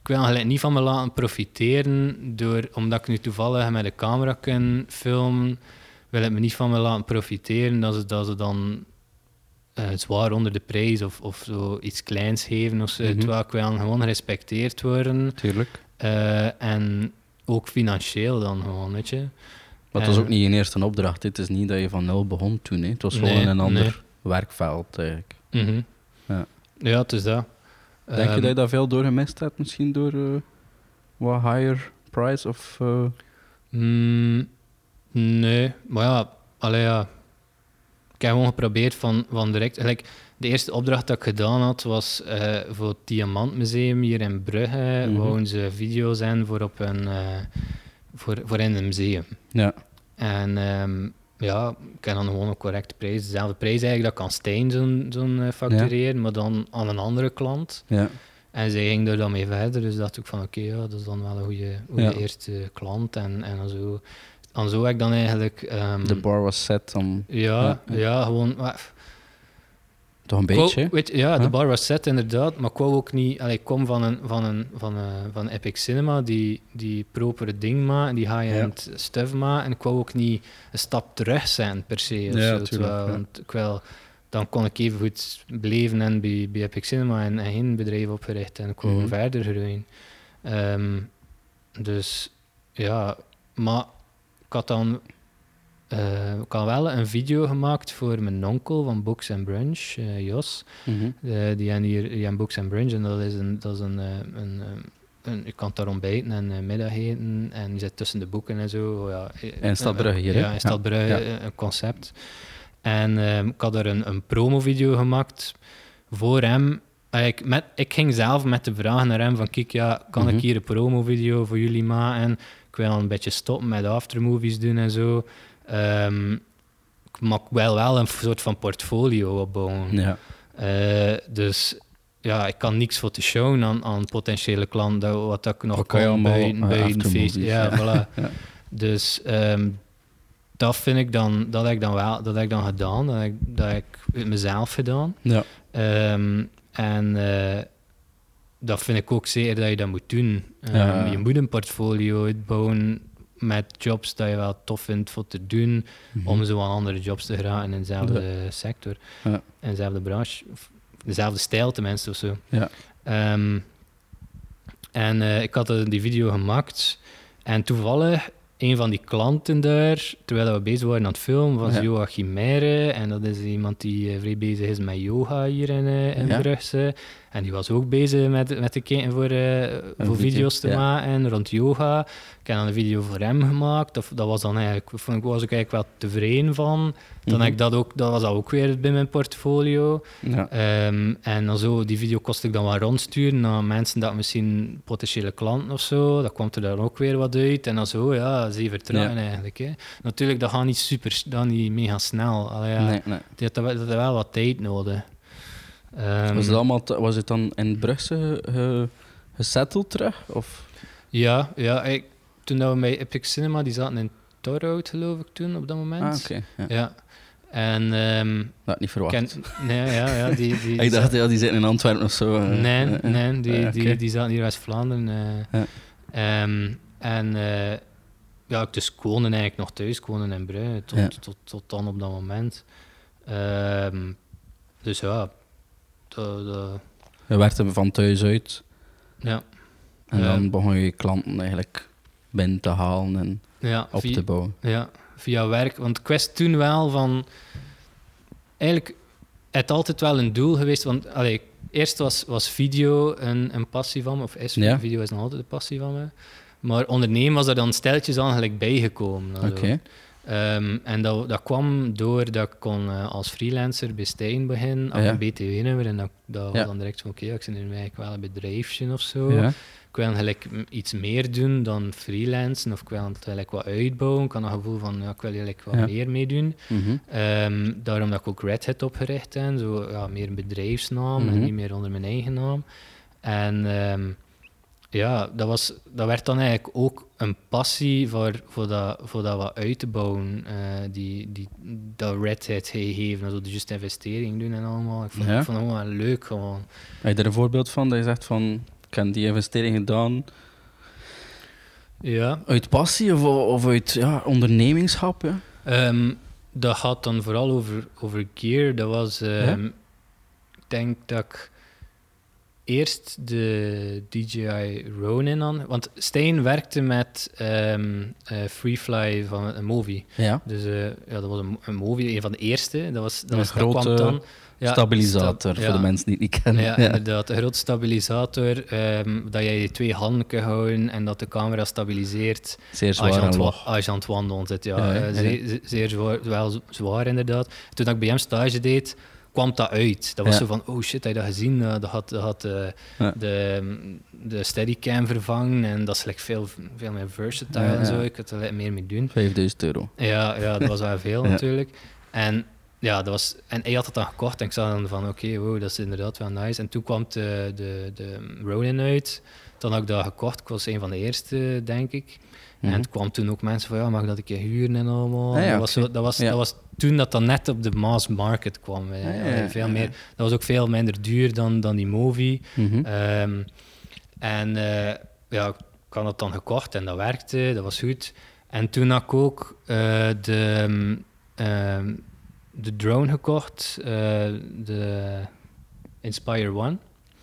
ik wil eigenlijk niet van me laten profiteren. Door, omdat ik nu toevallig met de camera kan filmen, wil ik me niet van me laten profiteren. Dat ze, dat ze dan eh, zwaar onder de prijs of, of zo iets kleins geven. Of zo. Mhm. Terwijl ik wil gewoon gerespecteerd worden. Tuurlijk. Eh, en ook financieel dan gewoon, weet je. Maar het was En- ook niet je eerste opdracht. Het is niet dat je van nul begon toen. Hè. Het was gewoon Nee, een ander nee. werkveld eigenlijk. Mhm. Ja. ja, het is dat. Denk je Ehm, dat je dat veel doorgemist hebt? Misschien door eh, wat higher price? Of, eh, Mm, nee, maar ja, allee, ja. Ik heb gewoon geprobeerd van, van direct... Like, de eerste opdracht dat ik gedaan had, was eh, voor het Diamantmuseum hier in Brugge. Mhm. Wouden ze video's in voor, op een, eh, voor, voor in een museum. ja. En ehm, ja, ik heb dan gewoon een correcte prijs. Dezelfde prijs eigenlijk dat ik aan Stijn zo'n zo'n eh, factureren, maar dan aan een andere klant. ja. En zij ging er dan mee verder, dus dacht ik van oké, ja, dat is dan wel een goede, goede Ja. eerste klant. En, en zo, en zo heb ik dan eigenlijk... ehm, De bar was set om... ja, Ja, ja, ja. gewoon... maar- Toch een beetje? weet ja, de bar was set inderdaad, maar ik wou ook niet... allee, ik kom van, een, van, een, van, een, van Epic Cinema, die, die propere ding maken, die high-end stuff maken. En ik wou ook niet een stap terug zijn, per se. Of Ja, zo, tuurlijk, ja. want ik dan kon ik even goed blijven en bij, bij Epic Cinema en, en geen bedrijf opgericht. En ik wou Mhm. verder groeien. Ehm, dus ja, maar ik had dan eh, ik had wel een video gemaakt voor mijn onkel van Books and Brunch, eh, Jos. Mhm. Eh, die hebben hier die hebben Books and Brunch en dat is een, dat is een, een, een, je kan daar ontbijten en middag eten en je zit tussen de boeken en zo. Oh ja, In Stadbrugge hier? Ja, in Ja. eh, een concept. En ik had er een, een promo-video gemaakt voor hem. Ik, met, ik ging zelf met de vraag naar hem van, kijk, ja, kan Mhm. ik hier een promo-video voor jullie maken? Ik wil een beetje stoppen met aftermovies doen en zo. Ehm, ik mag wel wel een soort van portfolio opbouwen. Ja. Eh, dus ja, ik kan niks voor te showen aan, aan potentiële klanten, dat- wat ik nog kan kan buiten, eh, buiten aftermovies, feest. Ja, ja. voilà. Ja. Dus ehm, dat vind ik dan, dat heb ik dan wel, dat heb ik dan gedaan, dat heb ik, dat heb ik met mezelf gedaan. Ja. Ehm, en eh, dat vind ik ook zeker dat je dat moet doen. Ja. Je moet een portfolio uitbouwen met jobs dat je wel tof vindt voor te doen, Mhm. om zo aan andere jobs te geraken in dezelfde sector, Ja. in dezelfde branche, of dezelfde stijl tenminste of zo. Ja. Ehm, en eh, ik had die video gemaakt en toevallig een van die klanten daar, terwijl we bezig waren aan het filmen, was Ja. Joachim Meijeren. En dat is iemand die eh, vrij bezig is met yoga hier in, eh in Ja. En die was ook bezig met, met te kijken voor, eh, voor video, video's te ja. maken rond yoga. Ik heb dan een video voor hem gemaakt. Dat, dat was dan eigenlijk, vond ik, was ik eigenlijk wel tevreden van. Dan Mhm. heb ik dat ook, dat was dat ook weer bij mijn portfolio. Ja. Ehm, en dan zo, die video kost ik dan wel rondsturen naar mensen dat misschien potentiële klanten of zo. Dat kwam er dan ook weer wat uit. En dan zo, ja, ze vertrouwen Ja. eigenlijk. Hè. Natuurlijk, dat gaat niet super, dat niet mega snel. Allee, ja, Nee, nee. dat, dat, dat heeft wel wat tijd nodig. Ehm, Was het, allemaal te- was het dan in Brugse eh, gesetteld terug? Of? Ja, ja ik, toen dat we bij Epic Cinema, die zaten in Torhout, geloof ik, toen, op dat moment. Ah, oké. Ja. Ja. En... ehm, Dat niet verwacht. ken, nee, ja, ja, die... die ik dacht, ja, die zitten in Antwerpen of zo. Nee, nee die, Ah, die, die zaten hier in West-Vlaanderen. eh. Ja. Ehm, en eh, ja, ik dus ik woonde eigenlijk nog thuis, ik woonde in Brugge, tot, Ja. tot, tot dan op dat moment. Ehm, dus ja, dat- dat- Je werkte van thuis uit ja, en Ja. dan begon je klanten eigenlijk binnen te halen en ja, op via, te bouwen. ja, via werk. Want ik wist toen wel van... Eigenlijk, het altijd wel een doel geweest, want allee, eerst was, was video een, een passie van me, of is Ja. video is nog altijd een passie van me. Maar ondernemen was er dan steltjes aan gelijk bijgekomen. Oké. Ehm, en dat, dat kwam door dat ik kon eh, als freelancer bij Stijn beginnen, Ja. een BTW-nummer. En dat, dat Ja. was dan direct van, oké, ik zit nu eigenlijk wel een bedrijfje of zo. Ja. Ik wil gelijk iets meer doen dan freelancen, of ik wil het gelijk wat uitbouwen. Ik had een gevoel van, ja, ik wil gelijk wat meer meedoen. Mhm. Ehm, daarom dat ik ook Red Hat opgericht heb, zo ja, meer een bedrijfsnaam Mhm. en niet meer onder mijn eigen naam. En ehm, ja, dat, was, dat werd dan eigenlijk ook een passie voor, voor, dat, voor dat wat uit te bouwen. eh, die, die, dat Red Hat gegeven, zo de juiste investering doen en allemaal. Ik vond, Ja? ik vond het gewoon leuk gewoon. Heb je er een voorbeeld van dat je zegt van, ik heb die investering gedaan Ja, uit passie of, of uit ja, ondernemingschap? Ja? Ehm, dat gaat dan vooral over, over gear. Dat was, ehm, ik denk dat ik eerst de DJI Ronin aan, want Stijn werkte met ehm eh, Freefly van een movie. ja. Dus eh, ja, dat was een, een movie, een van de eerste. Dat was, dat Een was grote kwam dan. Ja, Stabilisator, sta- voor de mensen die het niet kennen. Ja, inderdaad. Een groot stabilisator, ehm, dat je je twee handen kan houden en dat de camera stabiliseert Zeer als je, zwaar als je aan het wandelen zit. Ja, Eh. Zeer, ze- zeer zwaar, wel zwaar inderdaad. Toen ik bij hem stage deed, kwam dat uit. Dat was Ja. zo van, oh shit, heb je dat gezien? Eh, dat had, dat had eh, Ja. de, de Steadicam vervangen en dat is like, veel, veel meer versatile Ja, en zo. Ik had er meer mee doen. 5000 euro. Ja, ja dat was wel veel natuurlijk. En, ja, dat was, en hij had het dan gekocht en ik zag dan van, oké, wow, dat is inderdaad wel nice. En toen kwam de, de, de Ronin uit. Dan had ik dat gekocht. Ik was een van de eerste, denk ik. Mhm. En het kwam toen ook mensen van, ja, mag ik dat een keer huren en allemaal. Ah, ja, dat, was dat, was, Ja. dat was toen dat dat net op de mass market kwam. Ah, ja, veel meer, dat was ook veel minder duur dan, dan die movie. Mhm. Ehm, en eh, ja, ik had het dan gekocht en dat werkte, dat was goed. En toen had ik ook eh, de, ehm, de drone gekocht, eh, de Inspire One.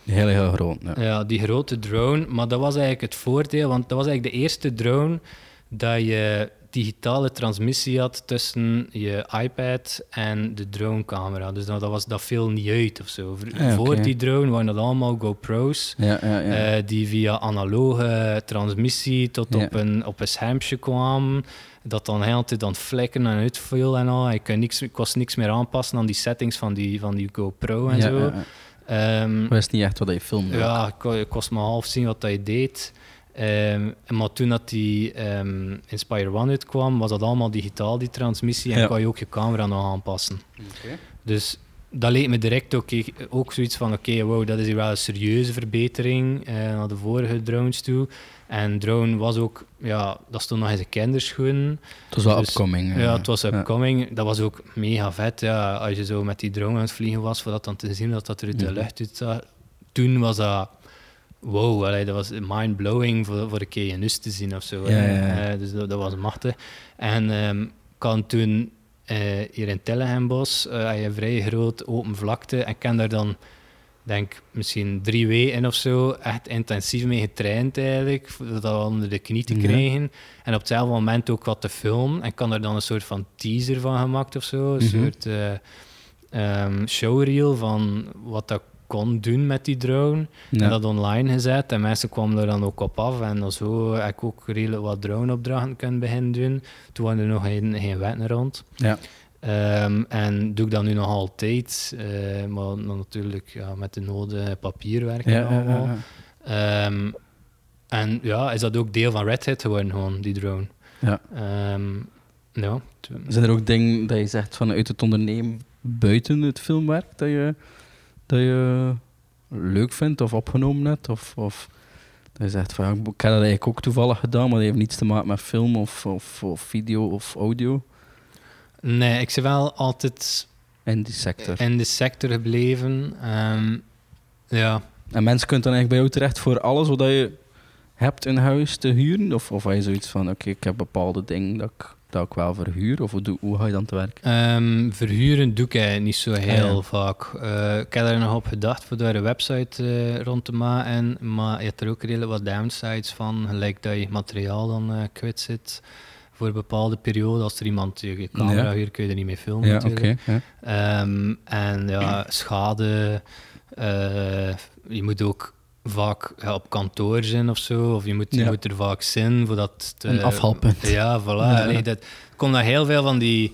Heel, heel groot. Ja. Ja, die grote drone. Maar dat was eigenlijk het voordeel, want dat was eigenlijk de eerste drone dat je digitale transmissie had tussen je iPad en de dronecamera. Dus dat, dat was dat viel niet uit of zo. Voor, Ah, voor die drone waren dat allemaal GoPro's. Ja, ja, eh, die via analoge transmissie tot op, een, op een schermpje kwamen. Dat dan heel de tijd aan het vlekken en uitviel en al. Ik, kon niks, ik was niks meer aanpassen aan die settings van die, van die GoPro en ja, zo. Ja. Ehm, Ik wist niet echt wat je filmde. ja, ik, kost maar half zien wat dat je deed. Ehm, maar toen dat die ehm, Inspire One uitkwam, was dat allemaal digitaal, die transmissie. En Ja. kon je ook je camera nog aanpassen. Dus dat leek me direct ook, ook zoiets van: oké, wow, dat is hier wel een serieuze verbetering eh, naar de vorige drones toe. En drone was ook, ja, dat stond nog eens een kinderschoen. Het was wel Dus- upcoming. Ja, eh. het was upcoming. Dat was ook mega vet. Ja, als je zo met die drone aan het vliegen was, voor dat dan te zien dat dat er uit de lucht uitzag. Toen was dat... Wow, allee, dat was mind-blowing voor, voor een keer je nus te zien of zo. Ja, ja, ja. Eh, dus dat, dat was machtig. En ehm kan toen eh, hier in Tellegembos, eh had je een vrij groot open vlakte en kan daar dan denk misschien drie weken of zo echt intensief mee getraind eigenlijk, dat onder de knie te Ja. krijgen. En op hetzelfde moment ook wat te filmen. En kan er dan een soort van teaser van gemaakt of zo. Een Mhm. soort eh, ehm, showreel van wat dat kon doen met die drone. Ja. En dat online gezet. En mensen kwamen er dan ook op af. En zo heb ik ook redelijk wat drone-opdrachten kunnen beginnen doen. Toen waren er nog geen, geen wetten rond. Ja. Ehm, en doe ik dat nu nog altijd. eh, maar natuurlijk ja, met de nodige papierwerk en ja, allemaal. Ehm, en ja, is dat ook deel van Red Hat geworden, gewoon, die drone. Ja. Ehm, ja, Zijn er ook dingen dat je zegt vanuit het ondernemen buiten het filmwerk dat je, dat je leuk vindt of opgenomen hebt? Of, of dat je zegt van ja, ik heb dat eigenlijk ook toevallig gedaan, maar dat heeft niets te maken met film of, of, of video of audio nee, ik ben wel altijd in die sector. in de sector gebleven. Ehm, ja, En mensen kunnen dan eigenlijk bij jou terecht voor alles wat je hebt in huis te huren? Of, of heb je zoiets van, oké, ik heb bepaalde dingen dat ik, dat ik wel verhuur? Of hoe, doe- hoe ga je dan te werk? Ehm, verhuren doe ik niet zo heel Ah, ja. vaak. Eh, ik heb er nog op gedacht voor daar een website eh, rond te maken, maar je hebt er ook redelijk wat downsides van, gelijk dat je materiaal dan eh kwijt zit voor een bepaalde periode. Als er iemand je, camera Ja. hier kun je er niet mee filmen Ja, natuurlijk. ja. Ehm, en ja, schade. je moet ook vaak ja, op kantoor zijn of zo. Of je moet, je Ja. moet er vaak zijn voordat... het, Een eh, afhaalpunt. Ja, voilà. Ja. Allee, dat komt daar heel veel van die...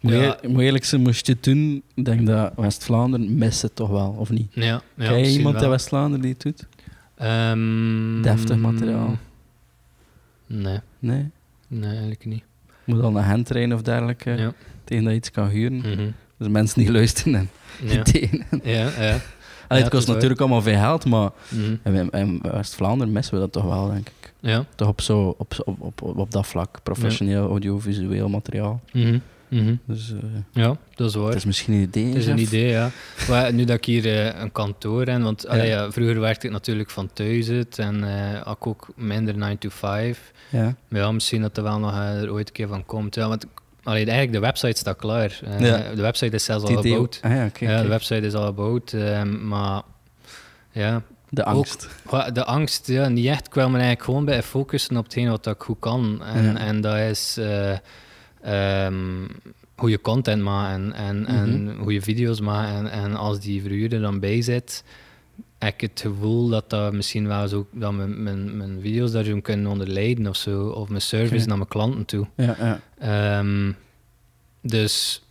Moet, Ja. je, moet eerlijk zijn, moest je het doen, ik denk dat West-Vlaanderen mist het toch wel, of niet? Ja, ja, Ken je iemand in West-Vlaanderen die het doet? Ehm, Deftig materiaal? Nee, Nee? nee, eigenlijk niet. Moet al naar hand trainen of dergelijke, Ja. tegen dat je iets kan huren. Mhm. Dus mensen die luisteren en Ja. Ja, ja. Allee, het kost natuurlijk allemaal veel geld, maar Mhm. in, in West-Vlaanderen missen we dat toch wel, denk ik. Ja. Toch op, zo, op, op, op, op dat vlak, professioneel audiovisueel materiaal. Mhm. Mhm. Dus eh, Ja, dat is waar. het is misschien een idee. Het is een idee, ja. Maar nu dat ik hier eh, een kantoor heb, want allee, Ja. vroeger werkte ik natuurlijk van thuis uit en eh had ik ook minder 9 to 5. Ja. Maar ja, misschien dat er wel nog ooit een keer van komt. Ja, want allee, eigenlijk de website staat klaar. Eh, Ja. De website is zelfs al gebouwd. Ah, ja, de website is al gebouwd, eh, maar ja, De angst. Wa- De angst, ja, niet echt. Ik wil me eigenlijk gewoon bij focussen op hetgeen wat ik goed kan. En, en dat is eh ehm, goede content maken en, Mhm. en goede video's maken. En, en als die verhuur er dan bij zit, heb ik het gevoel dat dat misschien wel zo, dat mijn, mijn, mijn video's daar zo kunnen onderleiden of zo. Of mijn service naar mijn klanten toe. Ja, ja. Ehm, dus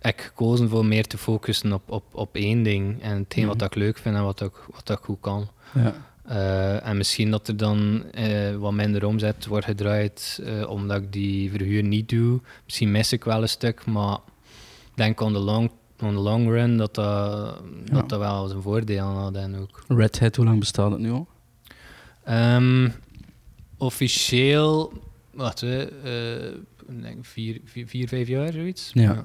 heb ik gekozen voor meer te focussen op, op, op één ding. En hetgeen Mhm. wat ik leuk vind en wat ik, wat ik goed kan. ja. Eh, en misschien dat er dan eh, wat minder omzet wordt gedraaid eh, omdat ik die verhuur niet doe. Misschien mis ik wel een stuk, maar ik denk on the long, on the long run dat dat, Ja. dat, dat wel zijn voordeel had en ook. Red Hat, hoe lang bestaat het nu al? Ehm, officieel, wacht, hè, eh, vier, vier, vier, vijf jaar zoiets. Ja.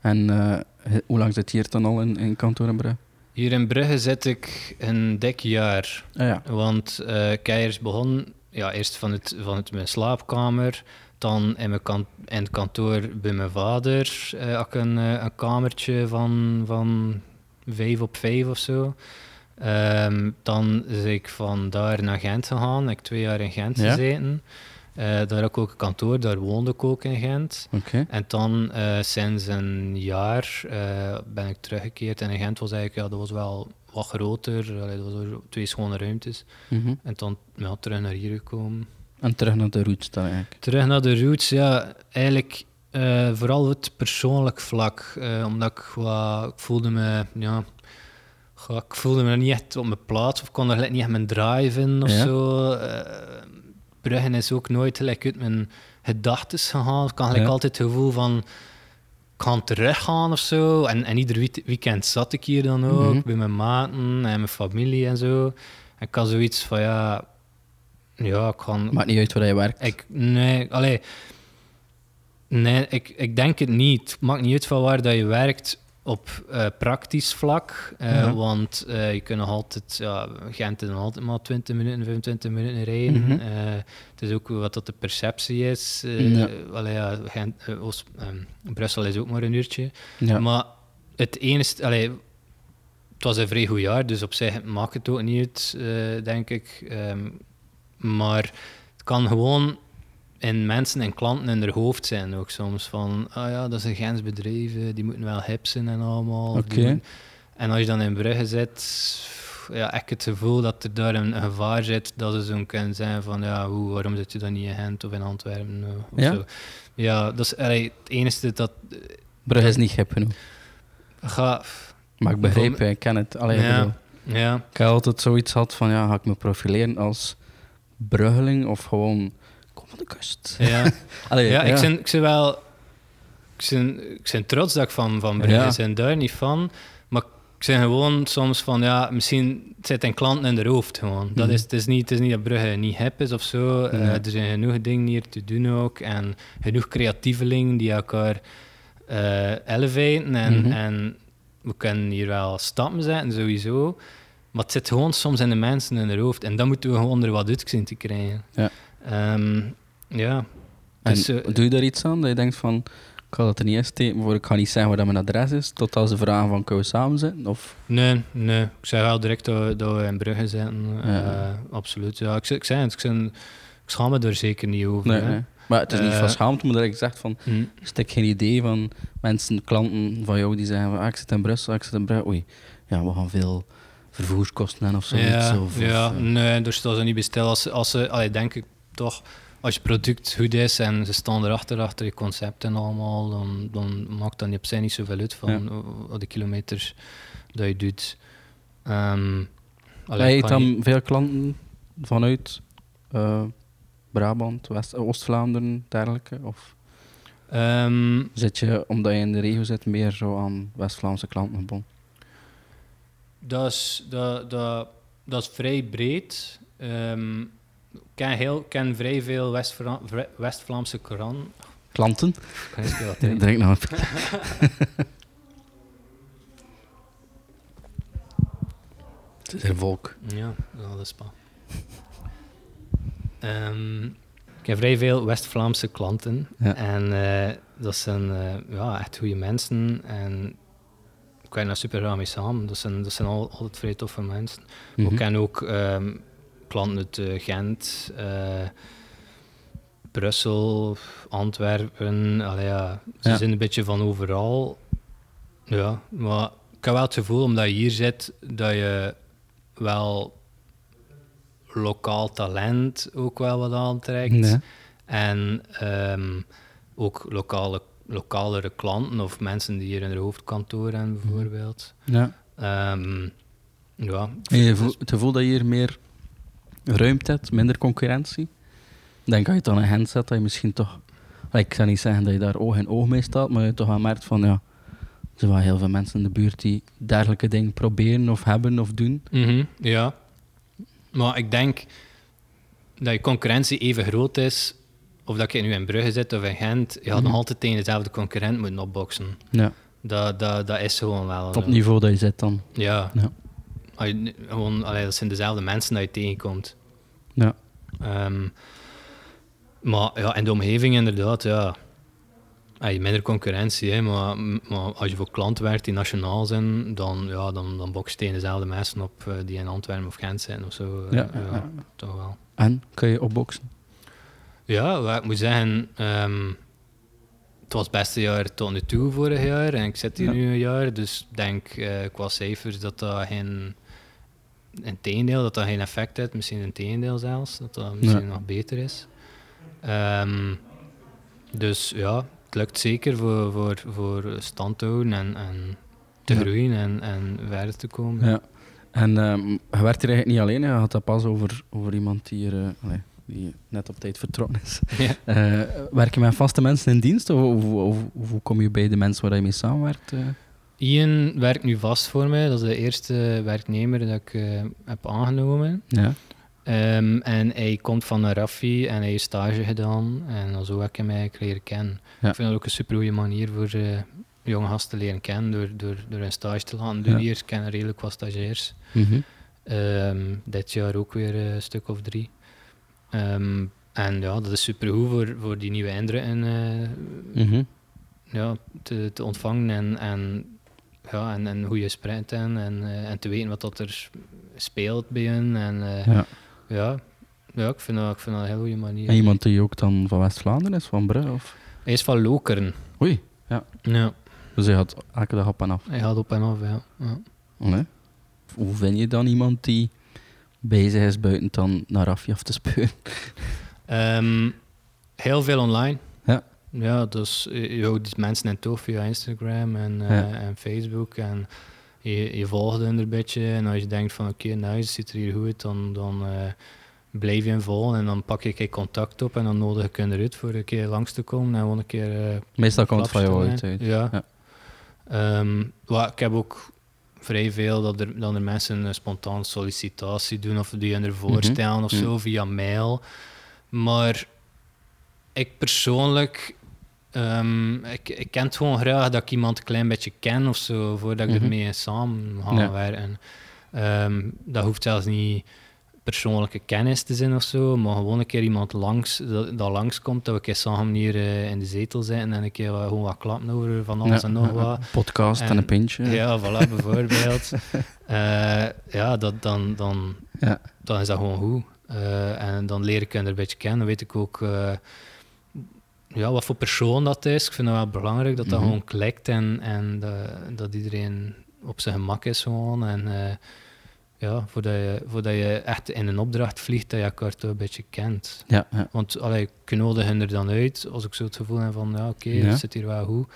En eh, hoe lang zit hier dan al in, in kantoor in Brugge? Hier in Brugge zit ik een dik jaar. Ah, ja. Want eerst begonnen, ja, eerst van, het, van het, mijn slaapkamer, dan in, mijn kan, in het kantoor bij mijn vader eh had ik een, eh, een kamertje van, van vijf op vijf of zo. Ehm, dan ben ik van daar naar Gent gegaan. Ik heb twee jaar in Gent Ja? gezeten. Eh, daar had ik ook een kantoor, daar woonde ik ook in Gent. En dan sinds een jaar ben ik teruggekeerd. En in Gent was eigenlijk, ja, dat was wel wat groter. Allee, dat was twee schone ruimtes. Mhm. En dan ja, terug naar hier gekomen. En terug naar de roots dan eigenlijk. Terug naar de roots, ja, eigenlijk eh, vooral het persoonlijk vlak. eh, omdat ik, ik voelde me, ja, ik voelde me niet echt op mijn plaats of ik kon er niet echt mijn drive in of Ja. zo. Eh, Bruggen is ook nooit gelijk uit mijn gedachten gegaan. Ik had gelijk Ja. altijd het gevoel van ik ga teruggaan of zo. En, en ieder week- weekend zat ik hier dan ook Mhm. bij mijn maten en mijn familie en zo. En ik had zoiets van ja, ja, ik ga, Maakt niet uit waar je werkt. ik, nee, allee, nee ik, ik denk het niet. Het maakt niet uit van waar dat je werkt op eh, praktisch vlak. eh, Ja. Want eh, je kunt nog altijd, ja, Gent is nog altijd maar 20 minuten, 25 minuten rijden. Mhm. Het is ook wat dat de perceptie is. Ja. allee, ja, Gent, eh, Oost- ehm, Brussel is ook maar een uurtje. Maar het enige, allee, het was een vrij goed jaar, dus op zich maakt het ook niet uit, denk ik. Ehm, maar het kan gewoon in mensen en klanten in hun hoofd zijn ook soms. Van, ah ja, dat is een Gens eh, die moeten wel hip zijn en allemaal. moeten- En als je dan in Brugge zit, ja, ik het gevoel dat er daar een, een gevaar zit dat ze zo kunnen zijn van, ja, hoe, waarom zit je dan niet in Gent of in Antwerpen? eh, Of Ja? Zo. Ja, dat is allee, het enige dat... Brugge is niet hip genoeg. Ga, Maar ik Voor- ik ken het. Allee, Ja. ja, Ik heb altijd zoiets gehad van, ja, ga ik me profileren als Bruggeling of gewoon, kom van de kust. ja. Allee, ja, ik ben, ik ben wel... Ik ben, ik ben trots dat ik van, van Brugge ben daar niet van. Maar ik ben gewoon soms van, ja, misschien zit een klant in de hoofd gewoon. Dat Mhm. is, het, is niet, het is niet dat Brugge niet hip is of zo. Eh, er zijn genoeg dingen hier te doen ook. En genoeg creatievelingen die elkaar eh elevaten. En, Mhm. en we kunnen hier wel stappen zetten, sowieso. Maar het zit gewoon soms in de mensen in hun hoofd. En dan moeten we gewoon er wat uit zien te krijgen. Ja. Ehm, ja. En Dus, eh, doe je daar iets aan? Dat je denkt van, ik ga dat er niet in steken, voor ik ga niet zeggen waar dat mijn adres is, tot als ze vragen van, kunnen we samen zitten? Of, Nee, nee. Ik zei wel direct dat we, dat we in Brugge zitten. Ja. Eh, absoluut. Ja, ik, zei- ik zei het, ik, zijn, ik schaam me er zeker niet over. nee. Maar het is niet Eh, van schaamte, maar dat ik zeg van, Hm. stek geen idee van mensen, klanten van jou die zeggen, van, ah, ik zit in Brussel, ik zit in Brugge, oei, ja, we gaan veel vervoerskosten of zoiets. Ja, of, ja eh, nee, daar staan ze niet bij stil. Als, als ze, allee, denk ik toch, als je product goed is en ze staan erachter, achter je concept en allemaal, dan, dan maakt dat op zich niet zoveel uit van Ja. de kilometers dat je doet. Ehm allee, kan dan niet- veel klanten vanuit eh, Brabant, West- Oost-Vlaanderen, dergelijke? Of Ehm, zit je, omdat je in de regio zit, meer zo aan West-Vlaamse klanten gebonden? Dat is, dat, dat, dat is vrij breed. Ehm, ik ken, heel, ken vrij veel West-Vlaamse kranten. Klanten? Ik Ja. Drink een Het is er volk. Ja, dat is pa. Ehm, ik heb vrij veel West-Vlaamse klanten. Ja. En eh, dat zijn eh, ja, echt goede mensen. En ik werk daar super graag mee samen. Dat zijn, dat zijn al, altijd vrij toffe mensen. Mhm. Ik ken ook ehm, klanten uit eh, Gent, eh, Brussel, Antwerpen. Allee, ja, ze Ja. zijn een beetje van overal. Ja, maar ik heb wel het gevoel, omdat je hier zit, dat je wel lokaal talent ook wel wat aantrekt. En ehm, ook lokale, lokalere klanten of mensen die hier in hun hoofdkantoor hebben, bijvoorbeeld. Ja. Ehm, ja, En je voelt, het gevoel dat je hier meer ruimte hebt, minder concurrentie. Denk als je het aan een hand zet, dat je misschien toch... Ik zou niet zeggen dat je daar oog in oog mee staat, maar je toch wel merkt van, ja... Er zijn wel heel veel mensen in de buurt die dergelijke dingen proberen of hebben of doen. Mhm, ja. Maar ik denk dat je concurrentie even groot is, of dat je nu in Brugge zit of in Gent, je had nog Mhm. altijd tegen dezelfde concurrent moeten opboksen. Ja. Dat, dat, dat is gewoon wel. Op het niveau dat je zit dan. Ja. Ja. Je- gewoon, allee, dat zijn dezelfde mensen dat je tegenkomt. Ja. Ehm, maar ja, in de omgeving inderdaad, ja. Je minder concurrentie, hè, maar, maar als je voor klanten werkt die nationaal zijn, dan, ja, dan, dan bokst je tegen dezelfde mensen op eh, die in Antwerpen of Gent zijn of zo. eh, Ja, ja, ja. toch wel. En, kun je opboksen? Ja, wel, ik moet zeggen, ehm, het was het beste jaar tot nu toe vorig jaar en ik zit hier Ja. nu een jaar, dus ik denk eh, qua cijfers dat dat geen, in tegendeel, dat dat geen effect heeft, misschien in tegendeel zelfs, dat dat misschien nog beter is. Ehm, dus ja, het lukt zeker voor, voor, voor stand te houden en, en te Ja. groeien en, en verder te komen. Ja. En ehm, je werkt hier eigenlijk niet alleen, je had dat pas over, over iemand die, hier, eh, die net op tijd vertrokken is. Ja. Eh, werk je met vaste mensen in dienst of, hoe kom je bij de mensen waar je mee samenwerkt? eh? Ian werkt nu vast voor mij, dat is de eerste werknemer dat ik eh, heb aangenomen. Ja. Ehm, en hij komt van een Raffi en hij heeft stage gedaan. En zo heb ik hem eigenlijk leren kennen. Ja. Ik vind dat ook een super goede manier voor eh, jonge gasten te leren kennen. Door, door, door een stage te laten doen. Ja. Hier ik ken redelijk wat stagiairs. Mhm. Ehm, dit jaar ook weer een stuk of drie. Ehm, en ja, dat is super goed voor, voor die nieuwe indrukken eh, Mhm. ja, te, te ontvangen. En, en, ja, en, en hoe je sprint en, en, eh, en te weten wat dat er speelt bij hen. En, eh, Ja. ja, ja ik, vind dat, ik vind dat een heel goede manier. En iemand die ook dan van West-Vlaanderen is, van Brugge? Of? Hij is van Lokeren. Oei, Ja, dus hij gaat elke dag op en af. hij gaat op en af, ja. ja. Nee. Hoe vind je dan iemand die bezig is buiten dan naar Raffi af te speuren? Ehm, heel veel online. Ja. Ja, dus je je houdt die mensen in tof via Instagram en, eh, Ja. en Facebook. En je, je volgt hen er een beetje. En als je denkt van oké, nice, ziet er hier goed uit, dan, dan eh, blijf je hem volgen. En dan pak je contact op en dan nodig ik hen eruit voor een keer langs te komen. En gewoon een keer eh, Meestal komt het van jou uit. Ja. Ja. Ehm, wel, ik heb ook vrij veel dat er, dat er mensen een spontaan sollicitatie doen of die hun ervoor Mhm. stellen of Mhm. zo via mail. Maar ik persoonlijk, ehm, ik, ik ken het gewoon graag dat ik iemand een klein beetje ken of zo, voordat ik Mhm. ermee samen ga Ja. werken. Ehm, dat hoeft zelfs niet persoonlijke kennis te zijn of zo, maar gewoon een keer iemand langs, dat, dat langskomt, dat we een keer samen hier eh, in de zetel zitten en een keer wat, gewoon wat klappen over van alles Ja, en nog wat. Podcast en, En- een pintje. Ja, voilà, bijvoorbeeld. Eh, ja, dat, dan, dan, Ja. dan is dat gewoon goed. Eh, en dan leer ik hen er een beetje kennen. Dan weet ik ook ja, wat voor persoon dat is. Ik vind het wel belangrijk dat dat Mhm. gewoon klikt en, en dat, dat iedereen op zijn gemak is gewoon. En ja, voordat je, voordat je echt in een opdracht vliegt, dat je elkaar toch een beetje kent. Ja, ja. Want allee, ik nodig hen er dan uit als ik zo het gevoel heb van, ja, oké, Ja. het zit hier wel goed.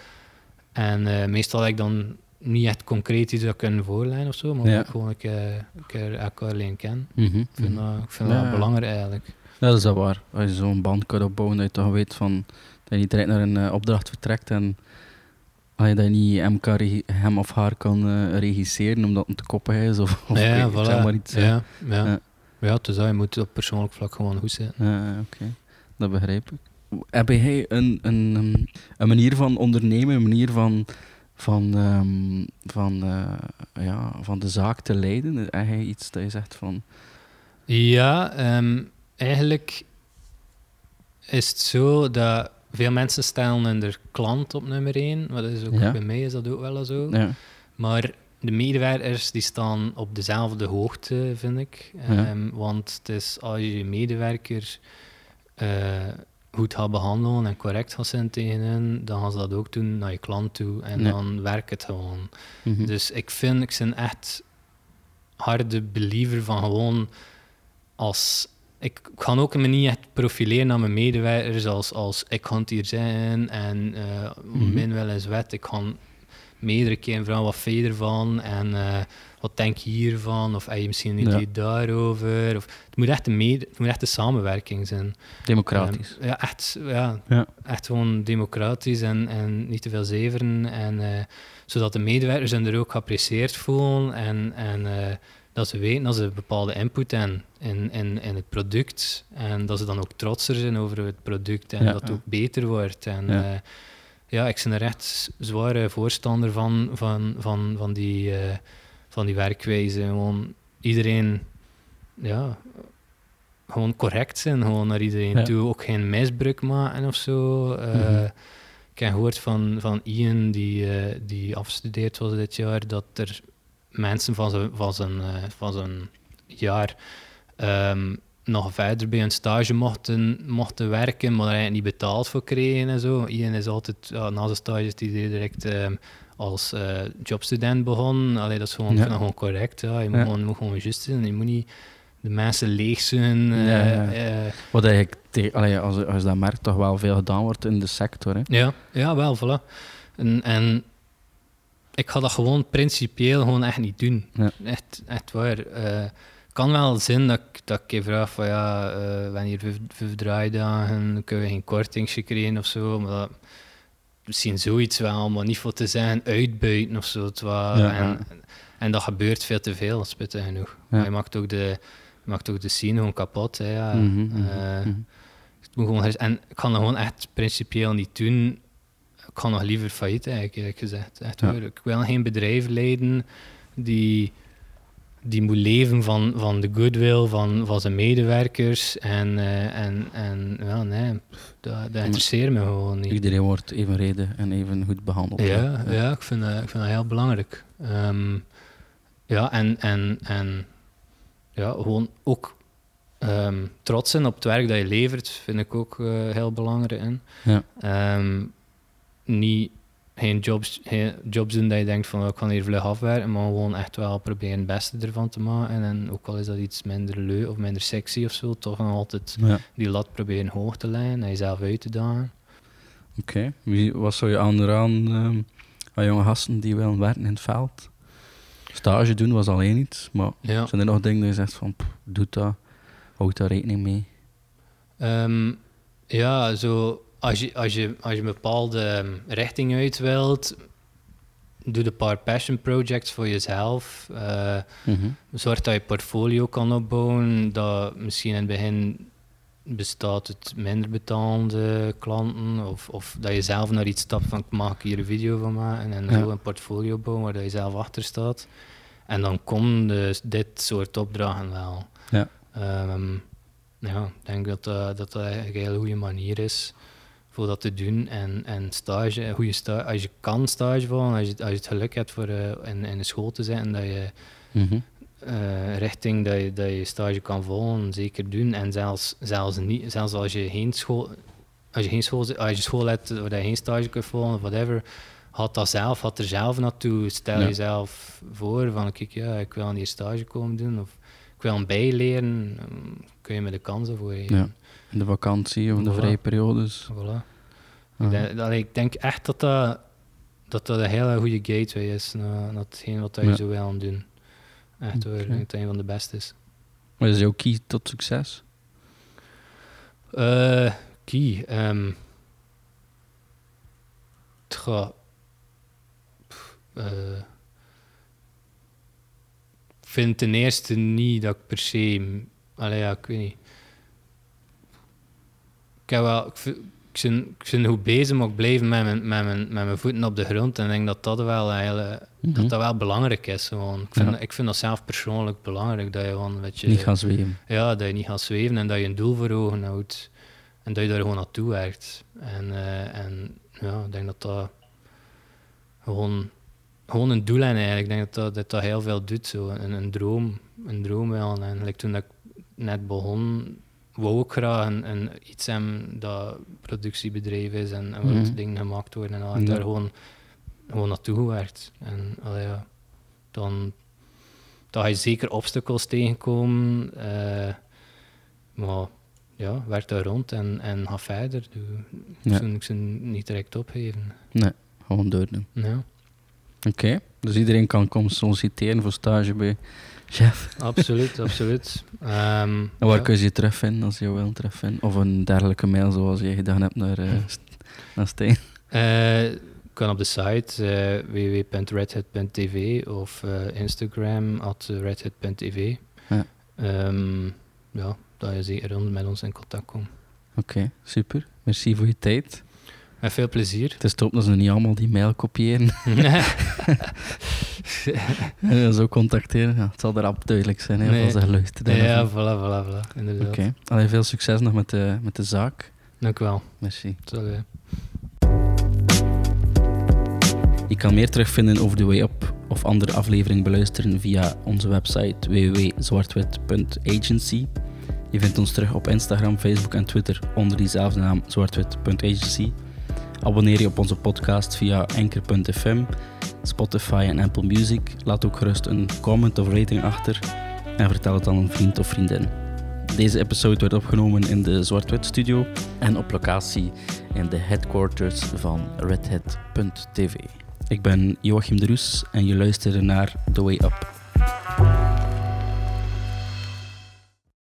En eh, meestal heb ik dan niet echt concreet iets dat kunnen voorleiden of zo, maar Ja. gewoon een keer, een keer elkaar leren kennen. Mhm, Ik vind, mhm. dat, ik vind dat wel belangrijk eigenlijk. Ja, dat is wel waar. Als je zo'n band kunt opbouwen, dat je toch weet van, dat je niet direct naar een eh, opdracht vertrekt en Dat je niet hem, kan hem of haar kan eh, regisseren omdat het te koppig is of, of ja, voilà. zeg maar iets. eh. ja, ja. Ja. ja. dus dat, je moet op persoonlijk vlak gewoon goed zijn. Ja, oké. Dat begrijp ik. Heb jij een, een, een- manier van ondernemen, een manier van, van, ehm, van, eh, ja, van de zaak te leiden? Heb jij iets dat je zegt van... Ja, ehm, eigenlijk is het zo dat veel mensen stellen hun klant op nummer 1. Maar dat is ook Ja. bij mij is dat ook wel zo. Ja, Maar de medewerkers die staan op dezelfde hoogte, vind ik. Ja. Ehm, want het is als je je medewerker eh, goed gaat behandelen en correct gaat zijn tegen hen, dan gaan ze dat ook doen naar je klant toe. En Ja. dan werkt het gewoon. mhm. Dus ik vind, ik ben echt harde believer van gewoon als. Ik kan ook me niet echt profileren naar mijn medewerkers als, als ik ga het hier zijn en eh Mhm. min wel eens wet. Ik ga meerdere keren vragen wat vind je ervan en eh, wat denk je hiervan of heb je misschien een Ja. idee daarover. Of, het, moet echt een mede, het moet echt een samenwerking zijn. Democratisch. Ehm, ja, echt, ja, Ja. echt gewoon democratisch en, en niet te veel zeveren. En, eh, zodat de medewerkers zich er ook geapprecieerd voelen en, en eh, dat ze weten dat ze bepaalde input hebben in, in, in het product. En dat ze dan ook trotser zijn over het product en Ja, dat het ook beter wordt. En, Ja. ja. ja, ik ben er echt zware voorstander van, van, van, van, die, eh, van die werkwijze. Gewoon iedereen, ja, gewoon correct zijn, gewoon naar iedereen Ja. toe. Ook geen misbruik maken of zo. Eh, Mhm. Ik heb gehoord van, van Ian, die, eh, die afgestudeerd was dit jaar, dat er mensen van zijn, van zijn, eh, van zijn jaar ehm, nog verder bij een stage mochten, mochten werken, maar daar eigenlijk niet betaald voor kregen en zo. Ian is altijd, ja, na zijn stage is hij direct ehm, als eh, jobstudent begonnen. Allee, dat is gewoon, Ja. gewoon correct. Ja. Je moet, Ja. gewoon, je moet gewoon juist zijn. Je moet niet de mensen leeg zijn. Eh, eh, Wat eigenlijk, te- allee, als, je- als dat merkt, toch wel veel gedaan wordt in de sector. Hè? Ja, ja wel, voilà. En, en ik ga dat gewoon principieel gewoon echt niet doen. Ja. Echt, echt waar. Kan wel zijn dat ik, dat ik je vraag van ja, we hebben hier vijf, vijf draaidagen, kunnen we geen kortingsje krijgen of zo. Maar dat, misschien zoiets wel, maar niet voor te zeggen uitbuiten of zo. Ja, en, ja. en dat gebeurt veel te veel, spittig genoeg. Ja. Maar Je maakt ook de, maakt ook de scene gewoon kapot. Hè, ja. Mhm, mhm, Eh, mhm. het moet gewoon, en ik kan dat gewoon echt principieel niet doen. Ik kan nog liever failliet eigenlijk, eerlijk gezegd. Echt. Ik wil geen bedrijf leiden die, die moet leven van, van de goodwill van, van zijn medewerkers. En, eh, en, en ja, nee, dat, dat interesseert me gewoon niet. Iedereen wordt evenredig en even goed behandeld. Ja, ja ik, vind dat, ik vind dat heel belangrijk. Ehm, ja, en, en, en ja, gewoon ook ehm, trots zijn op het werk dat je levert, vind ik ook eh, heel belangrijk. In. Ja. Ehm, niet geen jobs, geen jobs doen dat je denkt van oh, ik kan hier vlug afwerken, maar gewoon echt wel proberen het beste ervan te maken. En ook al is dat iets minder leuk of minder sexy of zo, toch nog altijd Ja. die lat proberen hoog te leggen en jezelf uit te dagen. Oké. Wie- Wat zou je aanraden ehm aan jonge gasten die willen werken in het veld? Stage doen was alleen iets, maar Ja. zijn er nog dingen dat je zegt van, doe dat, houd daar rekening mee? Ehm, ja, zo als je, als je, als je een bepaalde ehm, richting uit wilt, doe een paar passion projects voor jezelf. Eh, Mhm. zorg dat je portfolio kan opbouwen, dat misschien in het begin bestaat uit minder betalende klanten, of, of dat je zelf naar iets stapt van mag ik hier een video van maken en Ja. zo een portfolio bouwen waar dat je zelf achter staat. En dan komen dus dit soort opdrachten wel. Ja. Ehm, ja, ik denk dat dat, dat, dat eigenlijk een hele goede manier is voor dat te doen. En, en stage, een goede sta als je kan stage volgen, als je, als je het geluk hebt voor eh, in, in de school te zijn dat je Mhm. eh, richting dat je, dat je stage kan volgen, zeker doen. En zelfs, zelfs, niet, zelfs als je geen school, als je geen school, als je school hebt waar je geen stage kunt volgen of whatever, had dat zelf, had er zelf naartoe. Stel Ja. jezelf voor van kijk, ja, ik wil aan die stage komen doen of ik wil een bijleren, kun je met de kansen voor je. Ja. In de vakantie of in de Voilà. vrije periodes. Voilà. Ah. Ik, denk, allee, ik denk echt dat dat, dat, dat een hele goede gateway is naar, naar hetgeen wat je Ja. zo wil doen. Echt hoor, ik Oké. denk dat een van de beste is. Wat is jouw key tot succes? Eh, key. ehm tja, eh, ik vind ten eerste niet dat ik per se... Allee, ja, ik weet niet. Ik, wel, ik, vind, ik, ben, ik ben goed bezig, maar ik blijf met mijn, met, mijn, met mijn voeten op de grond. En ik denk dat dat wel, eigenlijk, Mhm. dat dat wel belangrijk is. Gewoon. Ik, vind, Ja. ik vind dat zelf persoonlijk belangrijk. Dat je, gewoon, weet je, Niet gaan zweven. ja, dat je niet gaat zweven en dat je een doel voor ogen houdt. En dat je daar gewoon naartoe werkt. En, eh, en ja, ik denk dat dat gewoon, gewoon een doel is eigenlijk. Ik denk dat dat, dat, dat heel veel doet. Zo. Een, een droom. Een droom wel. En like, toen dat ik net begon, wou ik graag een, een, iets hebben dat productiebedrijf is en, en waar Mhm. dingen gemaakt worden. En al. Ik Ja. daar gewoon, gewoon naartoe gewerkt. En allee, ja, dan, dan ga je zeker obstacles tegenkomen. eh, maar ja, werk daar rond en, en ga verder. Doe, Ja. Ik zou- Ik zou niet direct opgeven. Gewoon doordoen. Ja, Oké, dus iedereen kan komen solliciteren voor stage bij chef. absoluut, absoluut. Ehm, En waar ja. kun je je terugvinden als je wil terugvinden? Of een dergelijke mail zoals je gedaan hebt naar, eh St- naar Stijn. Eh, kan op de site eh www.redhead.tv of eh, Instagram at redhead.tv. Ja. Ehm, ja, dat je zeker rond met ons in contact komt. Oké, super. Merci voor je tijd. Met veel plezier. Het is top dat ze niet allemaal die mail kopiëren en zo contacteren. Ja, het zal erop duidelijk zijn hè, Nee. als ze luisteren. ja, voilà, voilà, voilà. Inderdaad. Oké, veel succes nog met de, met de zaak. Dank u wel. Merci. Salut. Je kan meer terugvinden over The Way Up of andere afleveringen beluisteren via onze website www.zwartwit.agency. Je vindt ons terug op Instagram, Facebook en Twitter onder diezelfde naam zwartwit.agency. Abonneer je op onze podcast via anchor.fm, Spotify en Apple Music. Laat ook gerust een comment of rating achter en vertel het aan een vriend of vriendin. Deze episode werd opgenomen in de Zwart-Wit Studio en op locatie in de headquarters van redhead.tv. Ik ben Joachim de Roes en je luisterde naar The Way Up.